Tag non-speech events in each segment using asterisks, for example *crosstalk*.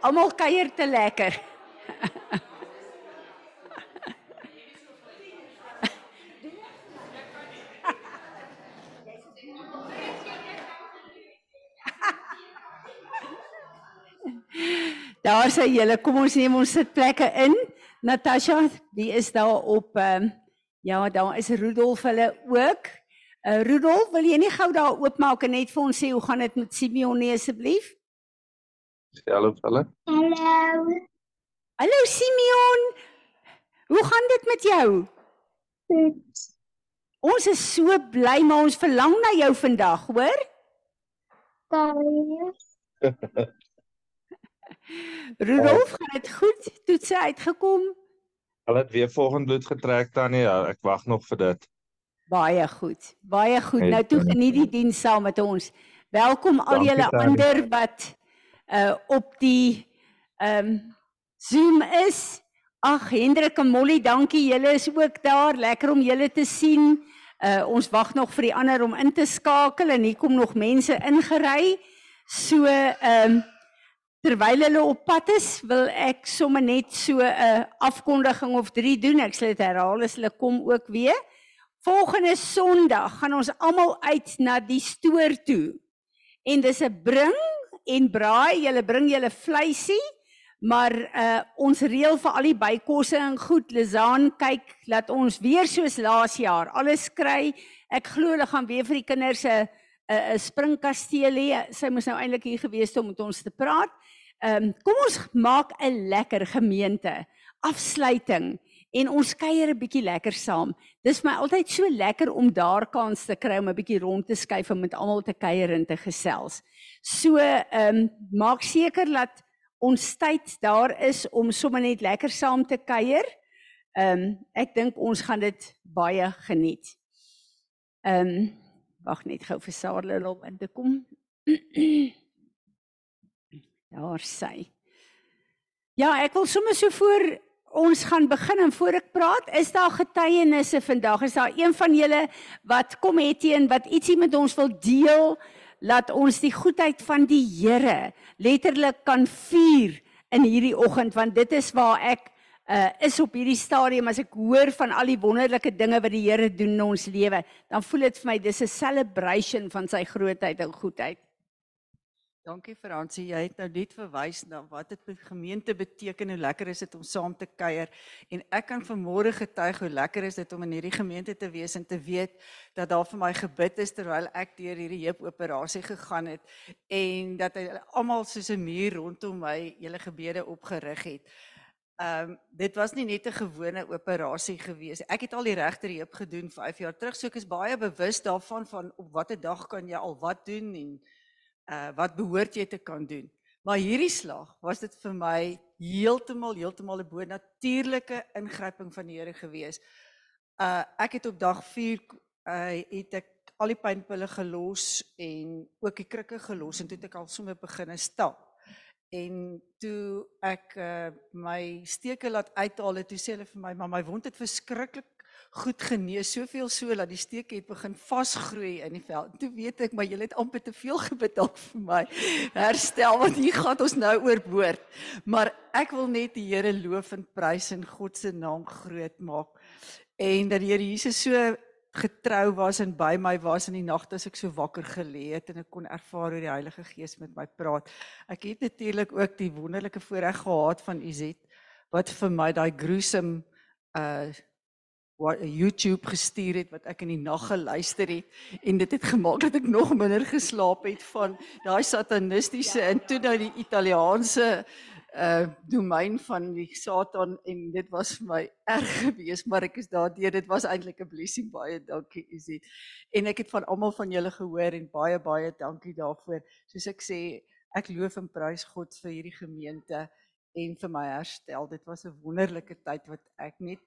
Almal kuier te lekker. Daar sê julle, kom ons neem ons sitplekke in. Natasha, wie is daar op ehm um, ja, daar is Rudolf hulle ook. Uh Rudolf, wil jy nie gou daar oopmaak en net vir ons sê hoe gaan dit met Simeon nie asseblief? Hallo hulle. Hallo. Hallo Simeon. Hoe gaan dit met jou? Goed. Ons is so bly maar ons verlang na jou vandag, hoor? Daar. *laughs* Rudolf, gaan dit goed? Toetse uitgekom? Hulle het weer volgende bloed getrek tannie. Ja, ek wag nog vir dit. Baie goed. Baie goed. Nou toe geniet die diens saam met ons. Welkom al julle ander wat uh op die ehm um, Zoom is. Ag Hendrik en Molly, dankie. Julle is ook daar. Lekker om julle te sien. Uh ons wag nog vir die ander om in te skakel en hier kom nog mense ingery. So ehm um, terwyl hulle op pad is, wil ek sommer net so 'n afkondiging of 3 doen. Ek sal dit herhaal as hulle kom ook weer. Volgende Sondag gaan ons almal uit na die stoor toe. En dis 'n bring en braai, julle bring julle vleisie, maar uh ons reël vir al die bykosse en goed. Lizaan kyk laat ons weer soos laas jaar alles kry. Ek glo hulle gaan weer vir die kinders 'n 'n 'n springkasteel hê. Sy moes nou eintlik hier gewees het om met ons te praat. Ehm um, kom ons maak 'n lekker gemeente afsluiting en ons kuier 'n bietjie lekker saam. Dis my altyd so lekker om daar kans te kry om 'n bietjie rond te skuif en met almal te kuier en te gesels. So ehm um, maak seker dat ons tyd daar is om sommer net lekker saam te kuier. Ehm um, ek dink ons gaan dit baie geniet. Ehm um, wag net gou vir Sarah om in te kom. *clears throat* Daar sy. Ja, ek wil sommer so voor ons gaan begin en voor ek praat, is daar getuienisse vandag? Is daar een van julle wat kom het teen wat ietsie met ons wil deel? Laat ons die goedheid van die Here letterlik kan vier in hierdie oggend want dit is waar ek uh, is op hierdie stadium as ek hoor van al die wonderlike dinge wat die Here doen in ons lewe, dan voel dit vir my dis 'n celebration van sy grootheid en goedheid. Dankie Fransie, jy het nou net verwys na wat dit vir gemeente beteken hoe lekker is dit om saam te kuier en ek kan vanmôre getuig hoe lekker is dit om in hierdie gemeente te wees en te weet dat daar vir my gebid is terwyl ek deur hierdie heupoperasie gegaan het en dat hulle almal soos 'n muur rondom my julle gebede opgerig het. Ehm um, dit was nie net 'n gewone operasie gewees. Ek het al die regter heup gedoen 5 jaar terug, so ek is baie bewus daarvan van op watter dag kan jy al wat doen en uh wat behoort jy te kan doen. Maar hierdie slag was dit vir my heeltemal heeltemal 'n bonatuurlike ingryping van die Here gewees. Uh ek het op dag 4 uh het ek al die pynpille gelos en ook die krikke gelos en toe het ek al sommer begine stap. En toe ek uh my steke laat uithaal het, toe sê hulle vir my, "Maar my wond het verskriklik goed genees, soveel so dat die steke het begin vasgroei in die vel." Toe weet ek, maar jy het amper te veel gebetaal vir my herstel want hier gaan ons nou oorboord. Maar ek wil net die Here loof en prys en God se naam groot maak. En dat die Here Jesus so getrou was en by my was in die nagte as ek so wakker gelê het en ek kon ervaar hoe die Heilige Gees met my praat. Ek het natuurlik ook die wonderlike voorreg gehad van Izet wat vir my daai gruesome uh YouTube gestuur het wat ek in die nag geluister het. En dit het gemaak dat ek nog minder geslaap het van daai satanistiese en toe nou die Italiaanse uh domein van die Satan en dit was vir my erg geweest maar ek is daardeur dit was eintlik 'n blessing baie dankie Izzy. En ek het van almal van julle gehoor en baie baie dankie daarvoor. Soos ek sê ek loof en prys God vir hierdie gemeente en vir my herstel. Dit was 'n wonderlike tyd wat ek net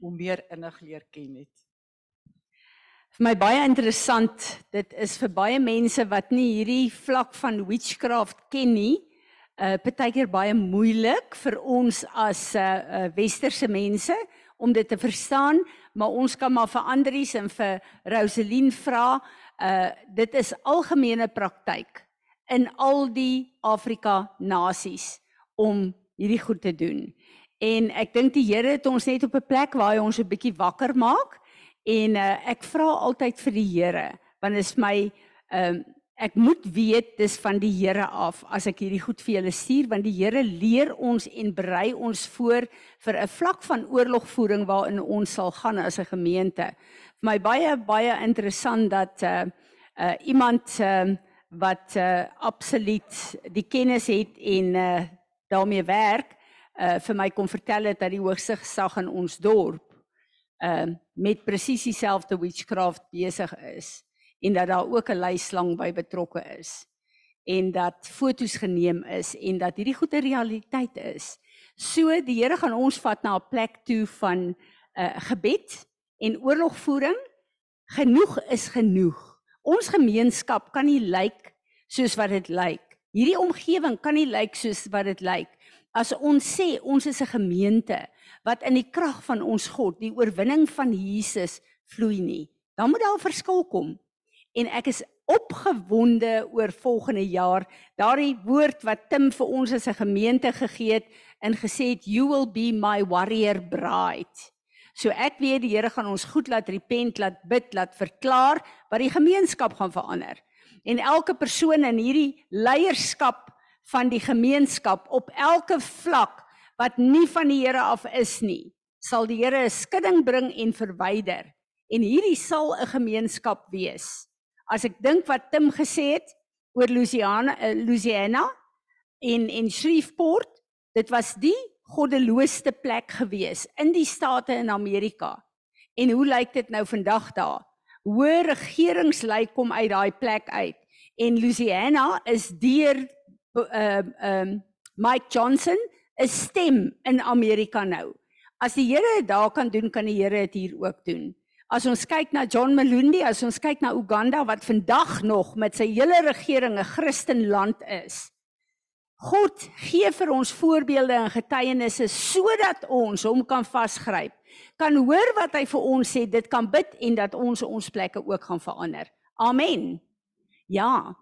hoe meer innig leer ken het vir my baie interessant. Dit is vir baie mense wat nie hierdie vlak van witchcraft ken nie, uh partykeer baie moeilik vir ons as uh, uh westerse mense om dit te verstaan, maar ons kan maar vir Andries en vir Roselien vra. Uh dit is algemene praktyk in al die Afrika nasies om hierdie goed te doen. En ek dink die Here het ons net op 'n plek waar hy ons 'n bietjie wakker maak en uh, ek vra altyd vir die Here want dit is my ehm um, ek moet weet dis van die Here af as ek hierdie goed vir julle stuur want die Here leer ons en berei ons voor vir 'n vlak van oorlogvoering waarin ons sal gaan as 'n gemeente. Vir my baie baie interessant dat uh, uh iemand uh, wat uh, absoluut die kennis het en uh, daarmee werk uh vir my kom vertel het dat die hoogste gesag in ons dorp uh met presies dieselfde witchcraft besig is en dat daar ook 'n leislang by betrokke is en dat fotos geneem is en dat hierdie goeie realiteit is. So die Here gaan ons vat na 'n plek toe van uh gebed en oorlogvoering. Genoeg is genoeg. Ons gemeenskap kan nie lyk soos wat dit lyk. Hierdie omgewing kan nie lyk soos wat dit lyk. As ons sê ons is 'n gemeente wat in die krag van ons God, die oorwinning van Jesus vloei nie, dan moet daar 'n verskil kom en ek is opgewonde oor volgende jaar daardie woord wat Tim vir ons as 'n gemeente gegee het en gesê het you will be my warrior bride. So ek weet die Here gaan ons goed laat repent, laat bid, laat verklaar wat die gemeenskap gaan verander. En elke persoon in hierdie leierskap van die gemeenskap op elke vlak wat nie van die Here af is nie, sal die Here 'n skudding bring en verwyder. En hierdie sal 'n gemeenskap wees as ek dink wat Tim gesê het oor Louisiana uh, Louisiana en en Shreveport, dit was die goddeloosste plek gewees in die state in Amerika. En hoe lyk dit nou vandag daar? Hoë regeringslei kom uit daai plek uit. En Louisiana is deur ehm uh, ehm um, Mike Johnson 'n stem in Amerika nou. As die Here dit daar kan doen, kan die Here dit hier ook doen. As ons kyk na John Malundi, as ons kyk na Uganda wat vandag nog met sy hele regering 'n Christenland is. God gee vir ons voorbeelde en getuienisse sodat ons hom kan vasgryp. Kan hoor wat hy vir ons sê, dit kan bid en dat ons ons plekke ook gaan verander. Amen. Ja.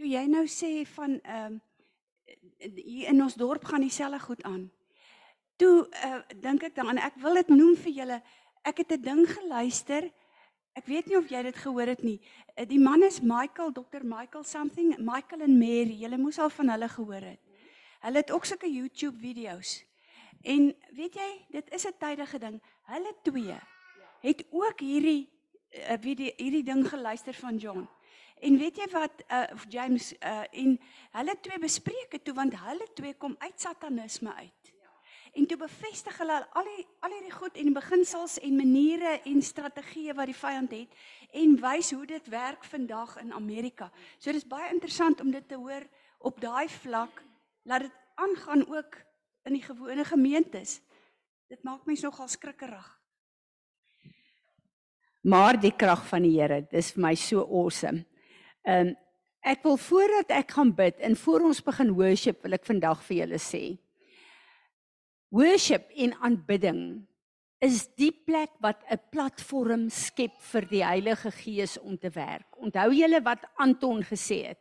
Toe jy nou sê van ehm uh, hier in ons dorp gaan dieselfde goed aan. Toe uh, dink ek dan ek wil dit noem vir julle. Ek het 'n ding geluister. Ek weet nie of jy dit gehoor het nie. Uh, die man is Michael, Dr. Michael something, Michael en Mary. Julle moes al van hulle gehoor het. Hulle het ook sulke YouTube video's. En weet jy, dit is 'n tydige ding. Hulle twee het ook hierdie uh, video hierdie ding geluister van John. En weet jy wat uh James uh en hulle twee bespreek het toe want hulle twee kom uit satanisme uit. En toe bevestig hulle al die al hierdie goed en beginsels en maniere en strategieë wat die vyand het en wys hoe dit werk vandag in Amerika. So dis baie interessant om dit te hoor op daai vlak laat dit aangaan ook in die gewone gemeentes. Dit maak my nogal skrikkerig. Maar die krag van die Here, dis vir my so awesome. Ehm um, ek wil voordat ek gaan bid en voor ons begin worship wil ek vandag vir julle sê. Worship en aanbidding is die plek wat 'n platform skep vir die Heilige Gees om te werk. Onthou julle wat Anton gesê het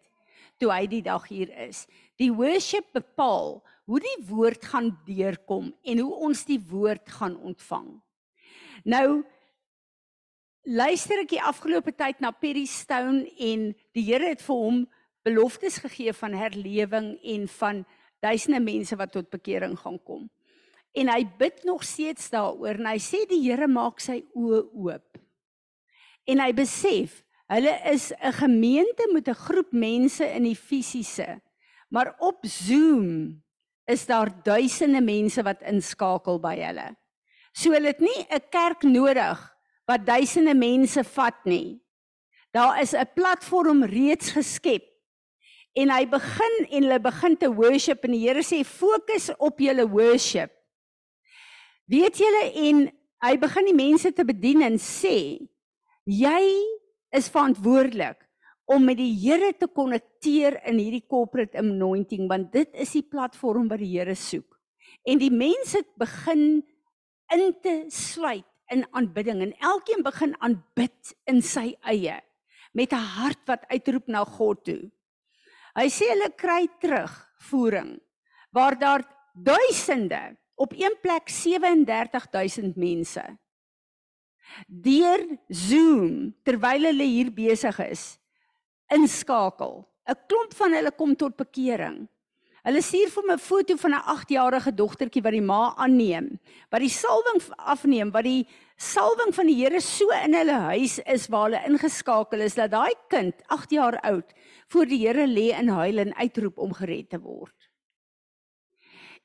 toe hy die dag hier is. Die worship bepaal hoe die woord gaan deurkom en hoe ons die woord gaan ontvang. Nou luister ek die afgelope tyd na Perry Stone en die Here het vir hom beloftes gegee van herlewing en van duisende mense wat tot bekering gaan kom. En hy bid nog steeds daaroor en hy sê die Here maak sy oë oop. En hy besef hulle is 'n gemeente met 'n groep mense in die fisiese. Maar op Zoom is daar duisende mense wat inskakel by hulle. So hulle het nie 'n kerk nodig wat duisende mense vat nie. Daar is 'n platform reeds geskep. En hy begin en hulle begin te worship en die Here sê fokus op julle worship. Weet julle en hy begin die mense te bedien en sê jy is verantwoordelik om met die Here te konnekteer in hierdie corporate anointing want dit is die platform wat die Here soek. En die mense begin in te sluit in aanbidding en elkeen begin aanbid in sy eie met 'n hart wat uitroep na God toe. Hy sê hulle kry terug voering waar daar duisende op een plek 37000 mense deur Zoom terwyl hulle hier besig is inskakel. 'n Klomp van hulle kom tot bekering. Hulle stuur vir my 'n foto van 'n 8-jarige dogtertjie wat die ma aanneem, wat die salwing afneem, wat die salwing van die Here so in hulle huis is waar hulle ingeskakel is dat daai kind, 8 jaar oud, voor die Here lê en huil en uitroep om gered te word.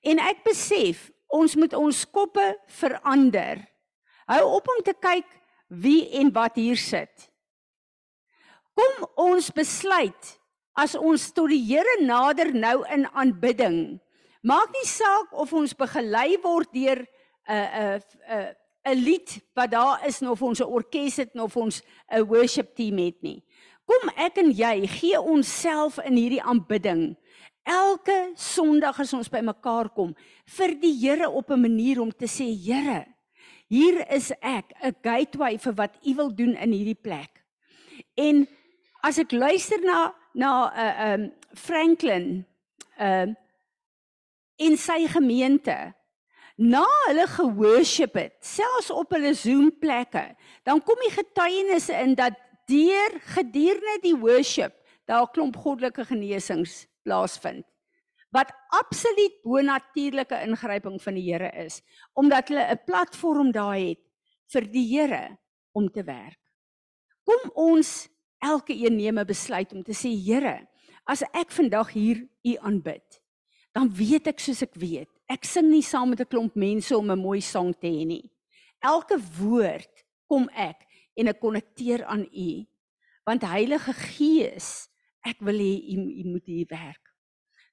En ek besef, ons moet ons koppe verander. Hou op om te kyk wie en wat hier sit. Kom ons besluit as ons tot die Here nader nou in aanbidding. Maak nie saak of ons begelei word deur 'n 'n 'n 'n lied wat daar is of ons 'n orkes het of ons 'n worship team het nie. Kom ek en jy gee onsself in hierdie aanbidding. Elke Sondag as ons bymekaar kom vir die Here op 'n manier om te sê Here, hier is ek, 'n gateway vir wat U wil doen in hierdie plek. En as ek luister na na uh, um Franklin uh in sy gemeente na hulle geworship het selfs op hulle Zoom plekke dan kom die getuienisse in dat deur gedurende die worship daar klomp goddelike genesings plaasvind wat absoluut bonatuurlike ingryping van die Here is omdat hulle 'n platform daar het vir die Here om te werk. Kom ons elke een neem 'n besluit om te sê Here, as ek vandag hier U aanbid, dan weet ek soos ek weet. Ek sing nie saam met 'n klomp mense om 'n mooi sang te hê nie. Elke woord kom ek en ek konnekteer aan U. Want Heilige Gees, ek wil hê U U moet hier werk.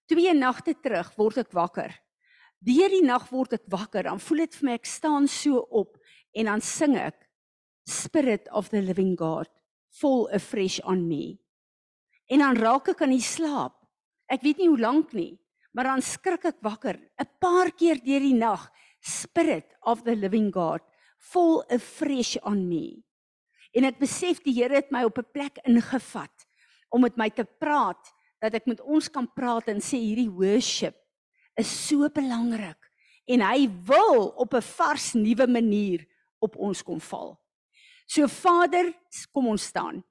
Twee nagte terug word ek wakker. Deur die nag word ek wakker, dan voel dit vir my ek staan so op en dan sing ek Spirit of the Living God fall afresh on me. En dan raak ek aan die slaap. Ek weet nie hoe lank nie, maar dan skrik ek wakker 'n paar keer deur die nag. Spirit of the living God fall afresh on me. En ek besef die Here het my op 'n plek ingevat om met my te praat dat ek met ons kan praat en sê hierdie worship is so belangrik en hy wil op 'n vars nuwe manier op ons kom val. So Vader, kom ons staan.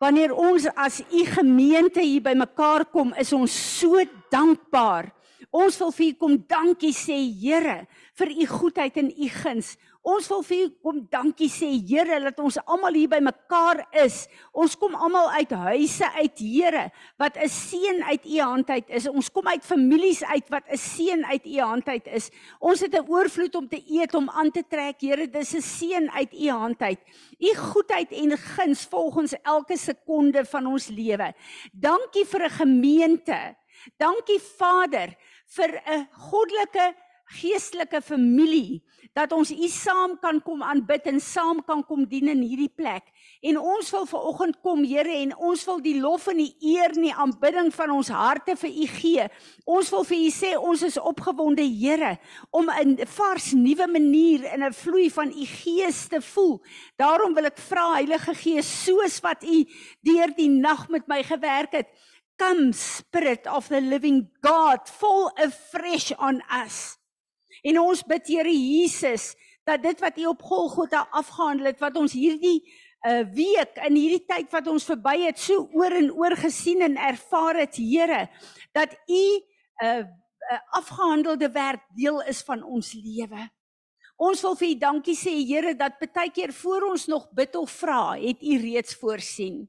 Wanneer ons as u gemeente hier bymekaar kom, is ons so dankbaar. Ons wil vir u kom dankie sê, Here, vir u goedheid en u guns. Ons wil vir u kom dankie sê Here dat ons almal hier by mekaar is. Ons kom almal uit huise uit Here wat 'n seën uit u hand uit is. Ons kom uit families uit wat 'n seën uit u hand uit is. Ons het 'n oorvloed om te eet om aan te trek. Here, dis 'n seën uit u hand uit. U goedheid en guns volgens elke sekonde van ons lewe. Dankie vir 'n gemeente. Dankie Vader vir 'n goddelike geestelike familie dat ons U saam kan kom aanbid en saam kan kom dien in hierdie plek. En ons wil ver oggend kom, Here, en ons wil die lof en die eer en die aanbidding van ons harte vir U gee. Ons wil vir U sê ons is opgewonde, Here, om 'n vars nuwe manier in 'n vloei van U gees te voel. Daarom wil ek vra Heilige Gees, soos wat U deur die nag met my gewerk het, come spirit of the living God fall afresh on us. En ons bid Here Jesus dat dit wat U op Golgotha afgehandel het wat ons hierdie uh, week in hierdie tyd wat ons verby het so oor en oor gesien en ervaar het Here dat U 'n uh, uh, afgehandelde werk deel is van ons lewe. Ons wil vir U dankie sê Here dat baie keer voor ons nog bid of vra, het U reeds voorsien.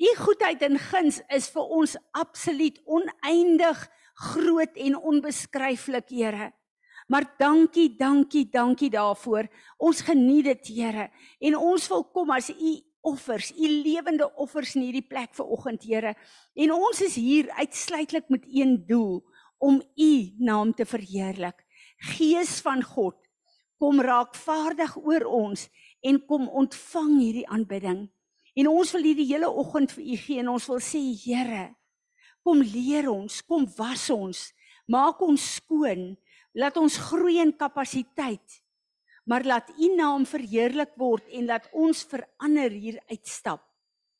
U goedheid en guns is vir ons absoluut oneindig groot en onbeskryflik, Here. Maar dankie, dankie, dankie daarvoor. Ons geniet dit, Here. En ons wil kom as u offers, u lewende offers in hierdie plek vir oggend, Here. En ons is hier uitsluitlik met een doel om u naam te verheerlik. Gees van God, kom raak vaardig oor ons en kom ontvang hierdie aanbidding. En ons wil hierdie hele oggend vir u gee en ons wil sê, Here, kom leer ons, kom was ons, maak ons skoon. Laat ons groei in kapasiteit. maar laat U naam verheerlik word en laat ons verander hier uitstap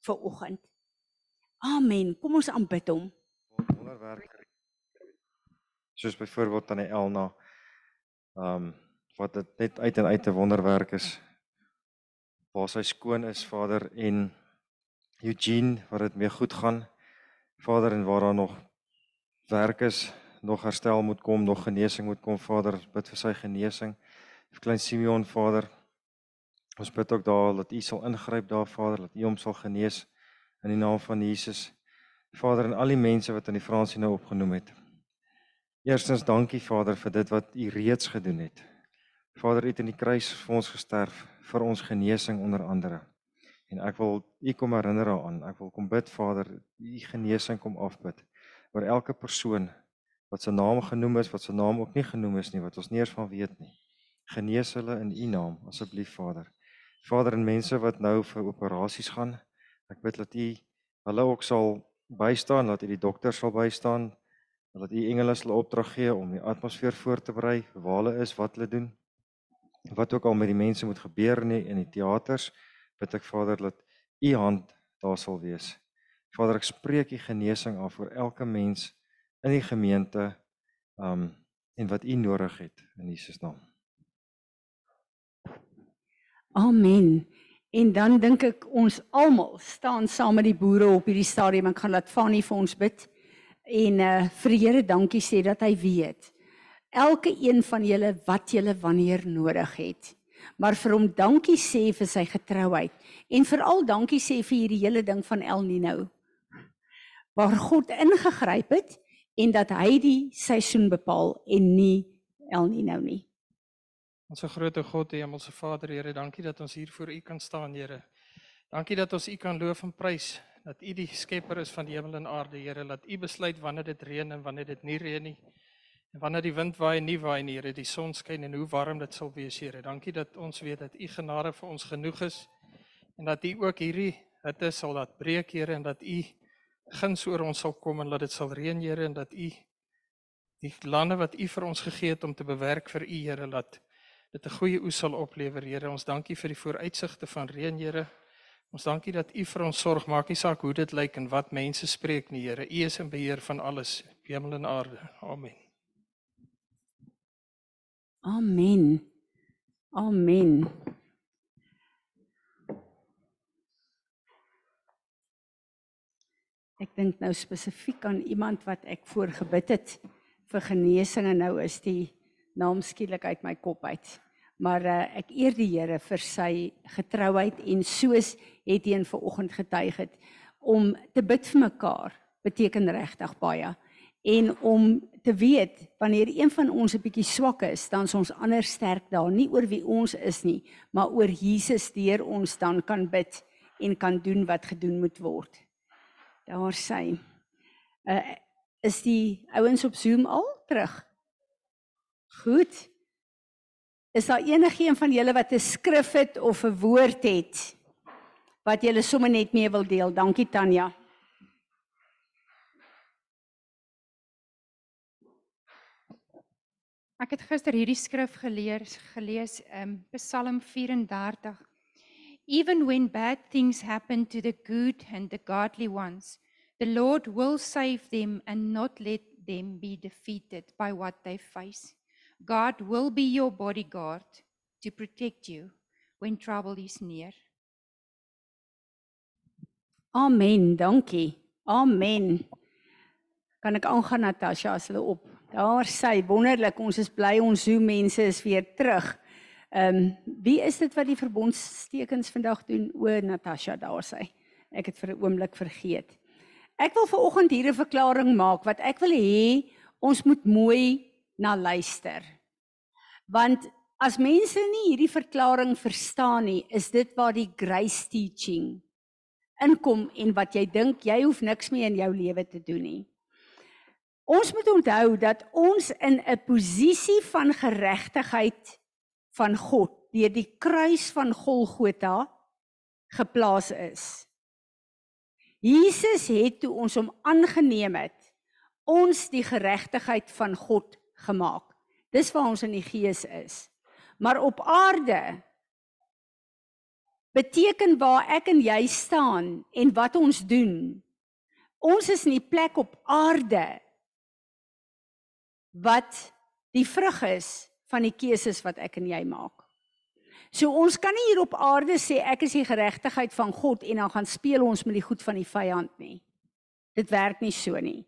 vir oggend. Amen. Kom ons aanbid hom. wonderwerk soos byvoorbeeld aan die Elna ehm um, wat dit net uit en uit 'n wonderwerk is waar sy skoon is Vader en Eugene waar dit mee goed gaan Vader en waar daar nog werk is nog herstel moet kom nog genesing moet kom Vader bid vir sy genesing vir klein Simeon Vader ons bid ook daar dat U sal ingryp daar Vader dat U hom sal genees in die naam van Jesus Vader en al die mense wat aan die Fransie nou opgenoem het. Eerstens dankie Vader vir dit wat U reeds gedoen het. Vader, U het in die kruis vir ons gesterf vir ons genesing onder andere. En ek wil U kom herinner daaraan. Ek wil kom bid Vader, U genesing kom afbid oor elke persoon wat se naam genoem is, wat se naam ook nie genoem is nie, wat ons nie eens van weet nie. Genees hulle in U naam asseblief Vader. Vader en mense wat nou vir operasies gaan, ek bid dat U hulle ook sal bystaan, laat U die dokters sal bystaan, laat U engele sal opdrag gee om die atmosfeer voor te berei, waar hulle is, wat hulle doen. Wat ook al met die mense moet gebeur in die, in die teaters, bid ek Vader dat U hand daar sal wees. Vader, ek spreek U genesing af vir elke mens in die gemeente um en wat U nodig het in Jesus naam. Amen. En dan dink ek ons almal staan saam met die boere op hierdie stadium. Ek gaan laat Fanny vir ons bid en uh vir die Here dankie sê dat hy weet elke een van julle wat julle wanneer nodig het. Maar vir hom dankie sê vir sy getrouheid en veral dankie sê vir hierdie hele ding van El Nino. Waar God ingegryp het en dat hy die seisoen bepaal en nie El Nino nie. Ons grote God, die Hemelse Vader, Here, dankie dat ons hier voor U kan staan, Here. Dankie dat ons U kan loof en prys, dat U die skepper is van die hemel en aarde, Here, dat U besluit wanneer dit reën en wanneer dit nie reën nie. En wanneer die wind waai en nie waai nie, Here, die son skyn en hoe warm dit sal wees, Here. Dankie dat ons weet dat U genade vir ons genoeg is en dat U ook hierdie hitte sal laat breek, Here, en dat U guns oor ons sal kom en dat dit sal reën, Here, en dat U die lande wat U vir ons gegee het om te bewerk vir U, Here, laat dit 'n goeie oes sal oplewer, Here. Ons dankie vir die vooruitsigte van reën, Here. Ons dankie dat U vir ons sorg, maak nie saak hoe dit lyk en wat mense spreek nie, Here. U is in beheer van alles, hemel en aarde. Amen. Amen. Amen. Ek dink nou spesifiek aan iemand wat ek voorgebid het vir genesing en nou is die naam skielik uit my kop uit. Maar uh, ek eer die Here vir sy getrouheid en soos het hy in vanoggend getuig het om te bid vir mekaar beteken regtig baie en om te weet wanneer een van ons 'n bietjie swak is, dan is ons ander sterk daar, nie oor wie ons is nie, maar oor Jesus deur ons dan kan bid en kan doen wat gedoen moet word. Daar sy. Uh is die ouens op Zoom al terug? Goed. Is daar enigiemand van julle wat 'n skrif het of 'n woord het wat julle sommer net mee wil deel? Dankie Tanya. Ek het gister hierdie skrif geleer gelees um Psalm 34. Even when bad things happen to the good and the godly ones, the Lord will save them and not let them be defeated by what they face. God will be your bodyguard to protect you when trouble is near. Amen. Dankie. Amen. Kan ek aangaan Natasha as hulle op? Daar sê wonderlik, ons is bly ons hoe mense is weer terug. Ehm um, wie is dit wat die verbondstekens vandag doen? O Natasha, daar sê. Ek het vir 'n oomblik vergeet. Ek wil ver oggend hier 'n verklaring maak wat ek wil hê ons moet mooi na luister. Want as mense nie hierdie verklaring verstaan nie, is dit waar die grace teaching inkom en wat jy dink jy hoef niks meer in jou lewe te doen nie. Ons moet onthou dat ons in 'n posisie van geregtigheid van God deur die kruis van Golgotha geplaas is. Jesus het toe ons hom aangeneem het, ons die geregtigheid van God gemaak. Dis waar ons in die gees is. Maar op aarde beteken waar ek en jy staan en wat ons doen. Ons is in die plek op aarde wat die vrug is van die keuses wat ek en jy maak. So ons kan nie hier op aarde sê ek is die geregtigheid van God en dan gaan speel ons met die goed van die vyand nie. Dit werk nie so nie.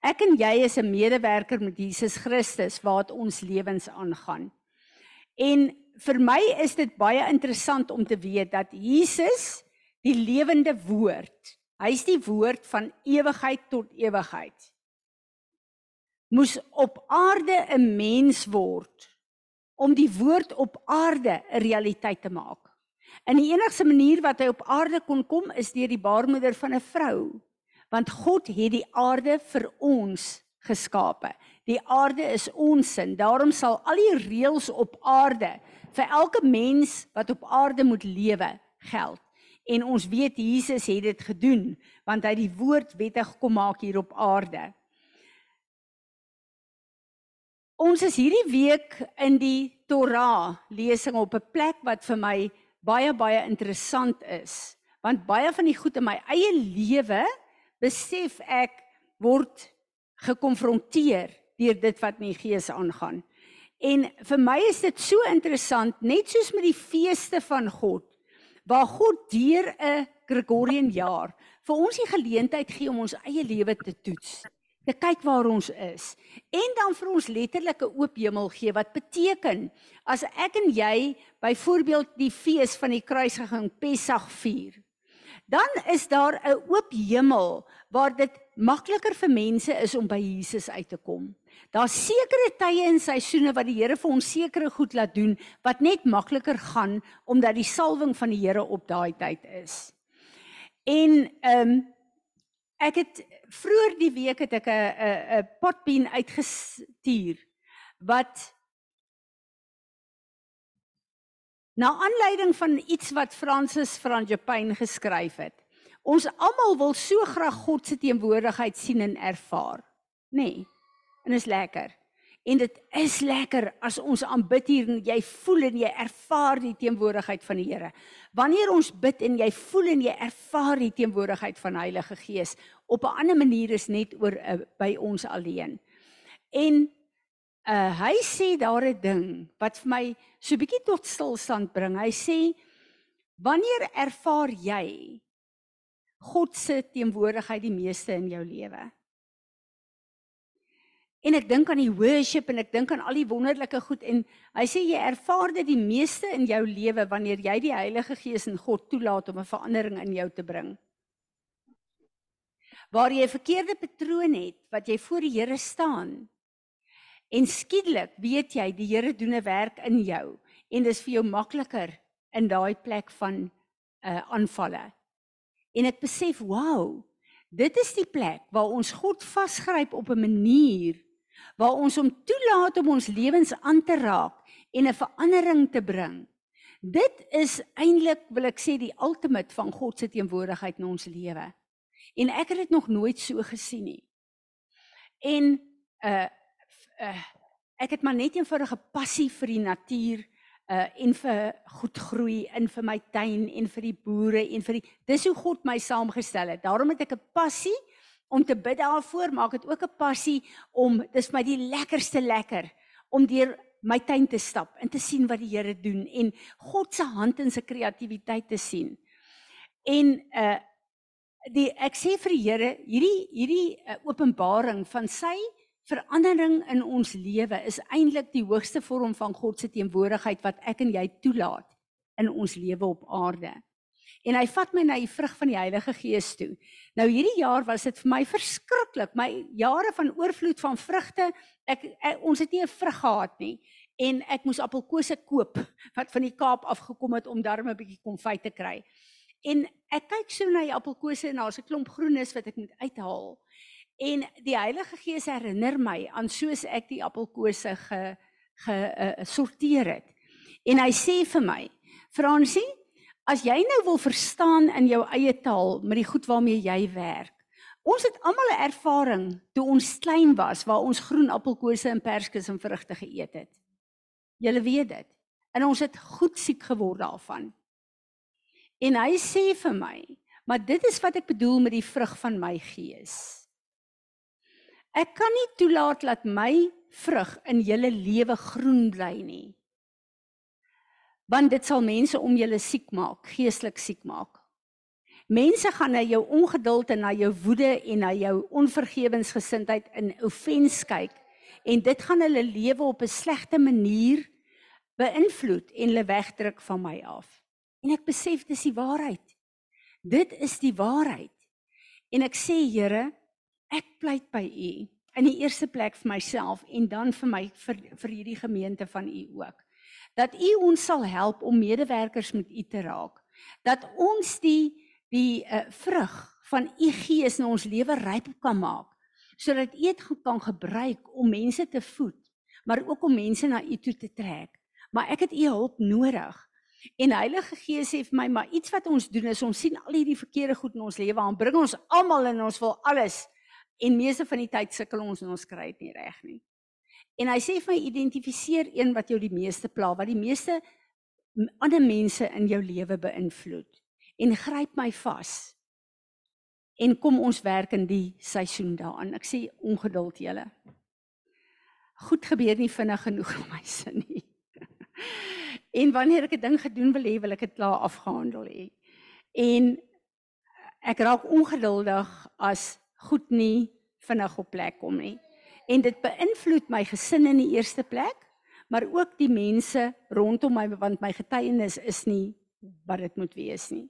Ek en jy is 'n medewerker met Jesus Christus wat ons lewens aangaan. En vir my is dit baie interessant om te weet dat Jesus die lewende woord, hy's die woord van ewigheid tot ewigheid. Moes op aarde 'n mens word om die woord op aarde 'n realiteit te maak. En die enigste manier wat hy op aarde kon kom is deur die baarmoeder van 'n vrou. Want God het die aarde vir ons geskape. Die aarde is ons sin. Daarom sal al die reëls op aarde vir elke mens wat op aarde moet lewe geld. En ons weet Jesus het dit gedoen want hy die woord wettig kom maak hier op aarde. Ons is hierdie week in die Torah lesing op 'n plek wat vir my baie baie interessant is, want baie van die goed in my eie lewe besef ek word gekonfronteer deur dit wat my gees aangaan. En vir my is dit so interessant, net soos met die feeste van God, waar God deur 'n Gregorian jaar vir ons die geleentheid gee om ons eie lewe te toets te kyk waar ons is en dan vir ons letterlike oop hemel gee wat beteken as ek en jy byvoorbeeld die fees van die kruisiging Pessach vier dan is daar 'n oop hemel waar dit makliker vir mense is om by Jesus uit te kom. Daar's sekere tye en seisoene wat die Here vir ons sekere goed laat doen wat net makliker gaan omdat die salwing van die Here op daai tyd is. En ehm um, ek het vroeër die week het ek 'n 'n 'n potbeen uitgestuur wat na aanleiding van iets wat Francis Franjepyn geskryf het. Ons almal wil so graag God se teenwoordigheid sien en ervaar, nê? Nee, en is lekker. En dit is lekker as ons aanbid hier en jy voel en jy ervaar die teenwoordigheid van die Here. Wanneer ons bid en jy voel en jy ervaar die teenwoordigheid van Heilige Gees, op 'n ander manier is net oor uh, by ons alleen. En uh hy sê daar 'n ding wat vir my so bietjie tot stilstand bring. Hy sê wanneer ervaar jy God se teenwoordigheid die meeste in jou lewe? En ek dink aan die worship en ek dink aan al die wonderlike goed en hy sê jy ervaar dit die meeste in jou lewe wanneer jy die Heilige Gees en God toelaat om 'n verandering in jou te bring. Waar jy 'n verkeerde patroon het wat jy voor die Here staan. En skielik weet jy die Here doen 'n werk in jou en dis vir jou makliker in daai plek van uh aanvalle. En ek besef, wow, dit is die plek waar ons God vasgryp op 'n manier waar ons hom toelaat om ons lewens aan te raak en 'n verandering te bring. Dit is eintlik wil ek sê die ultimate van God se teenwoordigheid in ons lewe. En ek het dit nog nooit so gesien nie. En uh uh ek het maar net eenvoudige passie vir die natuur uh en vir goed groei in vir my tuin en vir die boere en vir die dis hoe God my saamgestel het. Daarom het ek 'n passie om te bid daarvoor, maak dit ook 'n passie om dis my die lekkerste lekker om deur my tuin te stap en te sien wat die Here doen en God se hand in sy kreatiwiteit te sien. En uh die ek sê vir die Here, hierdie hierdie uh, openbaring van sy verandering in ons lewe is eintlik die hoogste vorm van God se teenwoordigheid wat ek en jy toelaat in ons lewe op aarde en hy vat my na die vrug van die Heilige Gees toe. Nou hierdie jaar was dit vir my verskriklik. My jare van oorvloed van vrugte, ek, ek ons het nie 'n vrug gehad nie en ek moes appelkose koop wat van die Kaap afgekom het om darm 'n bietjie konfyt te kry. En ek kyk so na die appelkose en daar's 'n klomp groenes wat ek moet uithaal. En die Heilige Gees herinner my aan soos ek die appelkose ge gesorteer uh, het. En hy sê vir my, Fransie, As jy nou wil verstaan in jou eie taal met die goed waarmee jy werk. Ons het almal 'n ervaring toe ons klein was waar ons groen appelkose en perskes en vrugte geëet het. Julle weet dit. en ons het goed siek geword daarvan. En hy sê vir my, maar dit is wat ek bedoel met die vrug van my gees. Ek kan nie toelaat dat my vrug in julle lewe groen bly nie. Want dit sal mense om julle siek maak, geestelik siek maak. Mense gaan na jou ongeduld en na jou woede en na jou onvergewensgesindheid in offens kyk en dit gaan hulle lewe op 'n slegte manier beïnvloed en hulle wegdruk van my af. En ek besef dis die waarheid. Dit is die waarheid. En ek sê Here, ek pleit by U in die eerste plek vir myself en dan vir my vir, vir hierdie gemeente van U ook. Dat U ons sal help om medewerkers met U te raak. Dat ons die die uh, vrug van U Gees in ons lewe ryp kan maak sodat U dit kan gebruik om mense te voed, maar ook om mense na U toe te trek. Maar ek het U hulp nodig. En Heilige Gees sê vir my, maar iets wat ons doen is ons sien al hierdie verkeerde goed in ons lewe aan, bring ons almal in ons wil alles en meeste van die tyd sukkel ons en ons kry dit nie reg nie. En hy sê vir my identifiseer een wat jou die meeste pla, wat die meeste ander mense in jou lewe beïnvloed en gryp my vas. En kom ons werk in die seisoen daaraan. Ek sê ongeduld julle. Goed gebeur nie vinnig genoeg vir my *laughs* sin nie. en wanneer ek 'n ding gedoen wil hê, wil ek dit klaar afgehandel hê. En ek raak ongeduldig as goed nie vinnig op plek kom nie. En dit beïnvloed my gesin in die eerste plek, maar ook die mense rondom my want my getuienis is nie wat dit moet wees nie.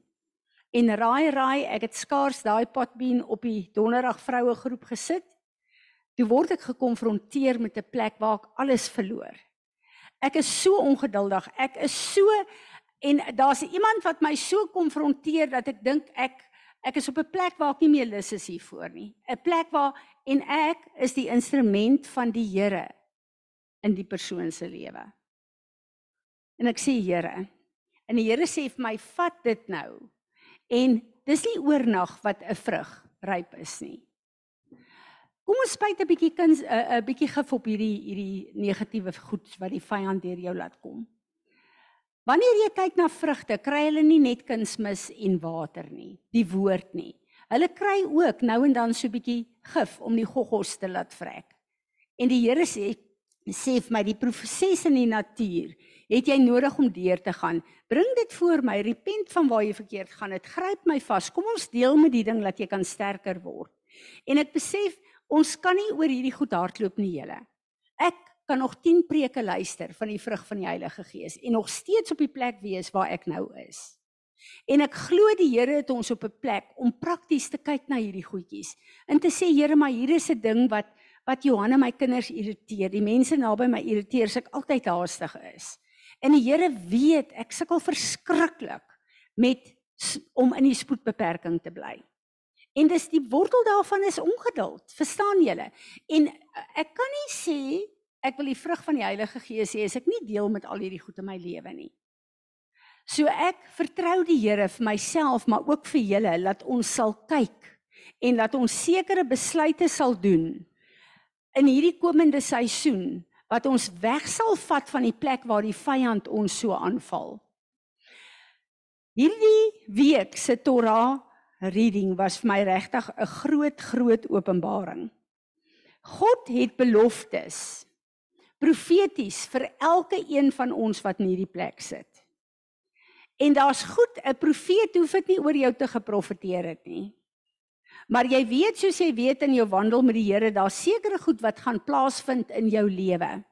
En raai raai, ek het skaars daai potbeen op die donderdag vroue groep gesit. Toe word ek gekonfronteer met 'n plek waar ek alles verloor. Ek is so ongeduldig. Ek is so en daar's iemand wat my so konfronteer dat ek dink ek ek is op 'n plek waar ek nie meer lus is hiervoor nie. 'n Plek waar en ek is die instrument van die Here in die persoon se lewe. En ek sê Here, en die Here sê vir my, vat dit nou. En dis nie oornag wat 'n vrug ryp is nie. Kom ons spuit 'n bietjie kuns 'n 'n bietjie gif op hierdie hierdie negatiewe goed wat die vyand deur jou laat kom. Wanneer jy kyk na vrugte, kry hulle nie net kunsmis en water nie, die woord nie. Hulle kry ook nou en dan so 'n bietjie gif om die goggos te laat vrek. En die Here sê sê vir my die proses in die natuur, het jy nodig om deur te gaan. Bring dit voor my, repent van waar jy verkeerd gaan. Dit gryp my vas. Kom ons deel met die ding dat jy kan sterker word. En ek besef Ons kan nie oor hierdie goed hardloop nie, julle. Ek kan nog 10 preke luister van die vrug van die Heilige Gees en nog steeds op die plek wees waar ek nou is. En ek glo die Here het ons op 'n plek om prakties te kyk na hierdie goedjies. En te sê Here, maar hier is 'n ding wat wat Johanna my kinders irriteer. Die mense naby my irriteer as ek altyd haastig is. En die Here weet ek sukkel verskriklik met om in die spoedbeperking te bly. En dis die wortel daarvan is ongeduld. Verstaan julle? En eh, ek kan nie sê ek wil die vrug van die Heilige Gees hê as ek nie deel met al hierdie goed in my lewe nie. So ek vertrou die Here vir myself, maar ook vir julle dat ons sal kyk en dat ons sekere besluite sal doen in hierdie komende seisoen wat ons weg sal vat van die plek waar die vyand ons so aanval. Hierdie week se Torah reading was vir my regtig 'n groot groot openbaring. God het beloftes profeties vir elke een van ons wat in hierdie plek sit. En daar's goed, 'n profeet hoef dit nie oor jou te geprofeteer het nie. Maar jy weet soos jy weet in jou wandel met die Here, daar's sekere goed wat gaan plaasvind in jou lewe.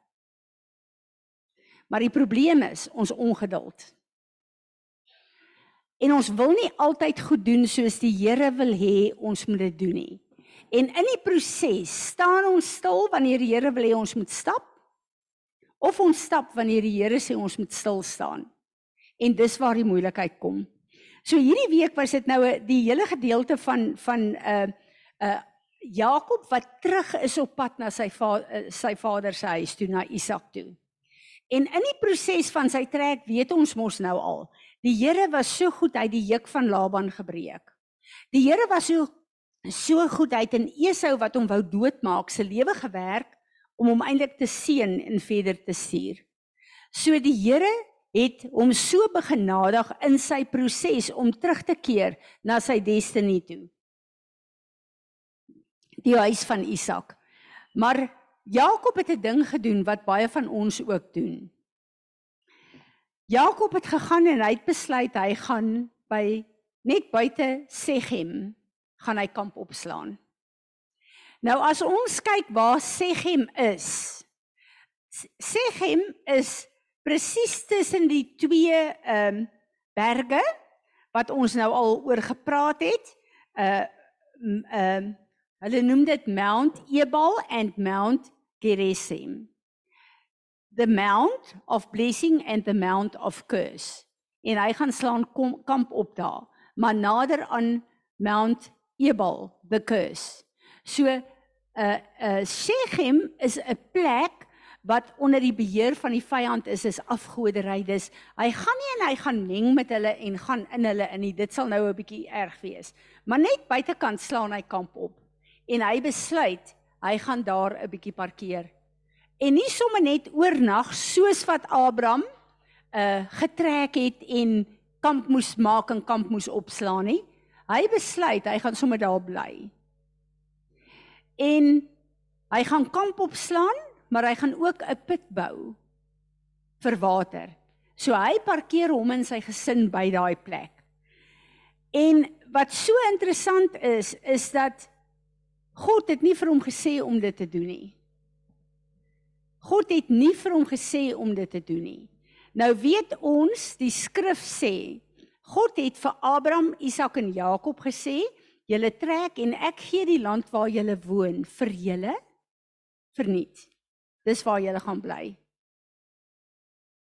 Maar die probleem is ons ongeduld. En ons wil nie altyd goed doen soos die Here wil hê ons moet dit doen nie. En in die proses staan ons stil wanneer die Here wil hê ons moet stap of ons stap wanneer die Here sê ons moet stil staan. En dis waar die moeilikheid kom. So hierdie week was dit nou die hele gedeelte van van 'n uh, 'n uh, Jakob wat terug is op pad na sy va, uh, sy vader se huis toe na Isak toe. En in die proses van sy trek weet ons mos nou al Die Here was so goed hy die juk van Laban gebreek. Die Here was so so goed hy het in Esau wat hom wou doodmaak se lewe gewerk om hom eintlik te seën en verder te stuur. So die Here het hom so begenadig in sy proses om terug te keer na sy destiny toe. Die huis van Isak. Maar Jakob het 'n ding gedoen wat baie van ons ook doen. Jakob het gegaan en hy het besluit hy gaan by net buite Sechem gaan hy kamp opslaan. Nou as ons kyk waar Sechem is. Sechem is presies tussen die twee ehm um, berge wat ons nou al oor gepraat het. Uh ehm um, hulle noem dit Mount Ebal and Mount Gerizim. The Mount of Blessing and the Mount of Curse. En hy gaan slaan kom, kamp op daar, maar nader aan Mount Ebal, the Curse. So 'n uh, 'n uh, Shechem is 'n plek wat onder die beheer van die vyand is is afgodery. Dis hy gaan nie en hy gaan meng met hulle en gaan in hulle in nie. Dit sal nou 'n bietjie erg wees. Maar net buitekant slaan hy kamp op. En hy besluit hy gaan daar 'n bietjie parkeer. En nie sommer net oornag soos wat Abraham uh getrek het en kamp moes maak en kamp moes opslaan nie. Hy besluit hy gaan sommer daar bly. En hy gaan kamp opslaan maar hy gaan ook 'n put bou vir water. So hy parkeer hom en sy gesin by daai plek. En wat so interessant is, is dat God het nie vir hom gesê om dit te doen nie. God het nie vir hom gesê om dit te doen nie. Nou weet ons, die skrif sê, God het vir Abraham, Isak en Jakob gesê, julle trek en ek gee die land waar julle woon vir julle verniet. Dis waar jy gaan bly.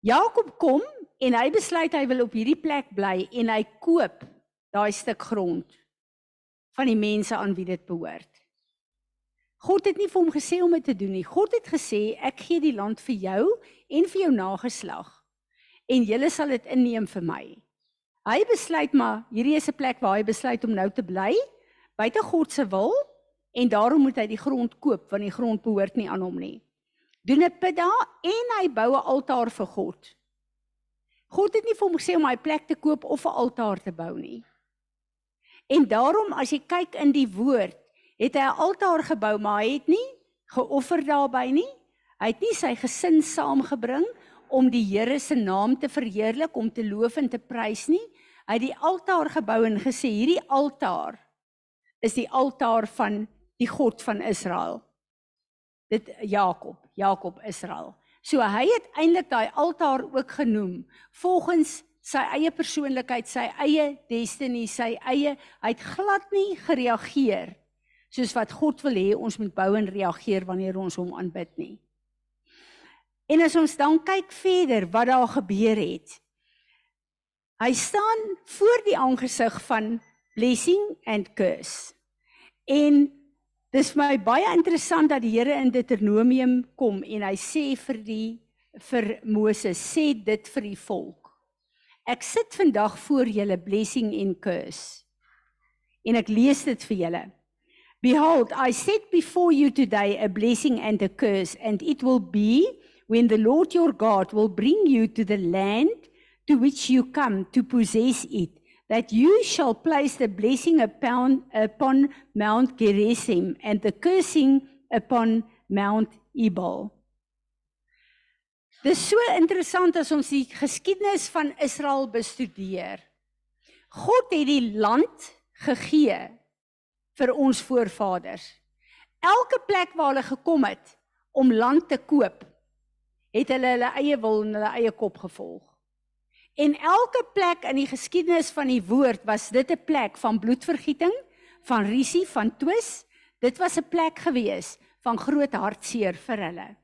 Jakob kom en hy besluit hy wil op hierdie plek bly en hy koop daai stuk grond van die mense aan wie dit behoort. God het nie vir hom gesê om dit te doen nie. God het gesê ek gee die land vir jou en vir jou nageslag en julle sal dit inneem vir my. Hy besluit maar hierdie is 'n plek waar hy besluit om nou te bly buite God se wil en daarom moet hy die grond koop want die grond behoort nie aan hom nie doen 'n put daar en hy bou 'n altaar vir God. God het nie vir hom gesê om hy plek te koop of 'n altaar te bou nie. En daarom as jy kyk in die woord, het hy 'n altaar gebou, maar hy het nie geoffer daarbey nie. Hy het nie sy gesin saamgebring om die Here se naam te verheerlik, om te loof en te prys nie. Hy het die altaar gebou en gesê hierdie altaar is die altaar van die God van Israel. Dit Jakob. Jakob Israel. So hy het eintlik daai altaar ook genoem volgens sy eie persoonlikheid, sy eie destiny, sy eie hy het glad nie gereageer soos wat God wil hê ons moet bou en reageer wanneer ons hom aanbid nie. En as ons dan kyk verder wat daar gebeur het. Hy staan voor die aangesig van blessing and curse. En Dis vir my baie interessant dat die Here in Deuteronomium kom en hy sê vir die vir Moses sê dit vir die volk. Ek sit vandag voor julle blessing en curse. En ek lees dit vir julle. Behold, I set before you today a blessing and a curse and it will be when the Lord your God will bring you to the land to which you come to possess it that you shall place the blessing upon, upon Mount Gerizim and the cursing upon Mount Ebal. Dit is so interessant as ons die geskiedenis van Israel bestudeer. God het die land gegee vir ons voorvaders. Elke plek waar hulle gekom het om land te koop, het hulle hulle eie wil en hulle eie kop gevolg. En elke plek in die geskiedenis van die woord was dit 'n plek van bloedvergieting, van risie, van twis. Dit was 'n plek gewees van groot hartseer vir hulle.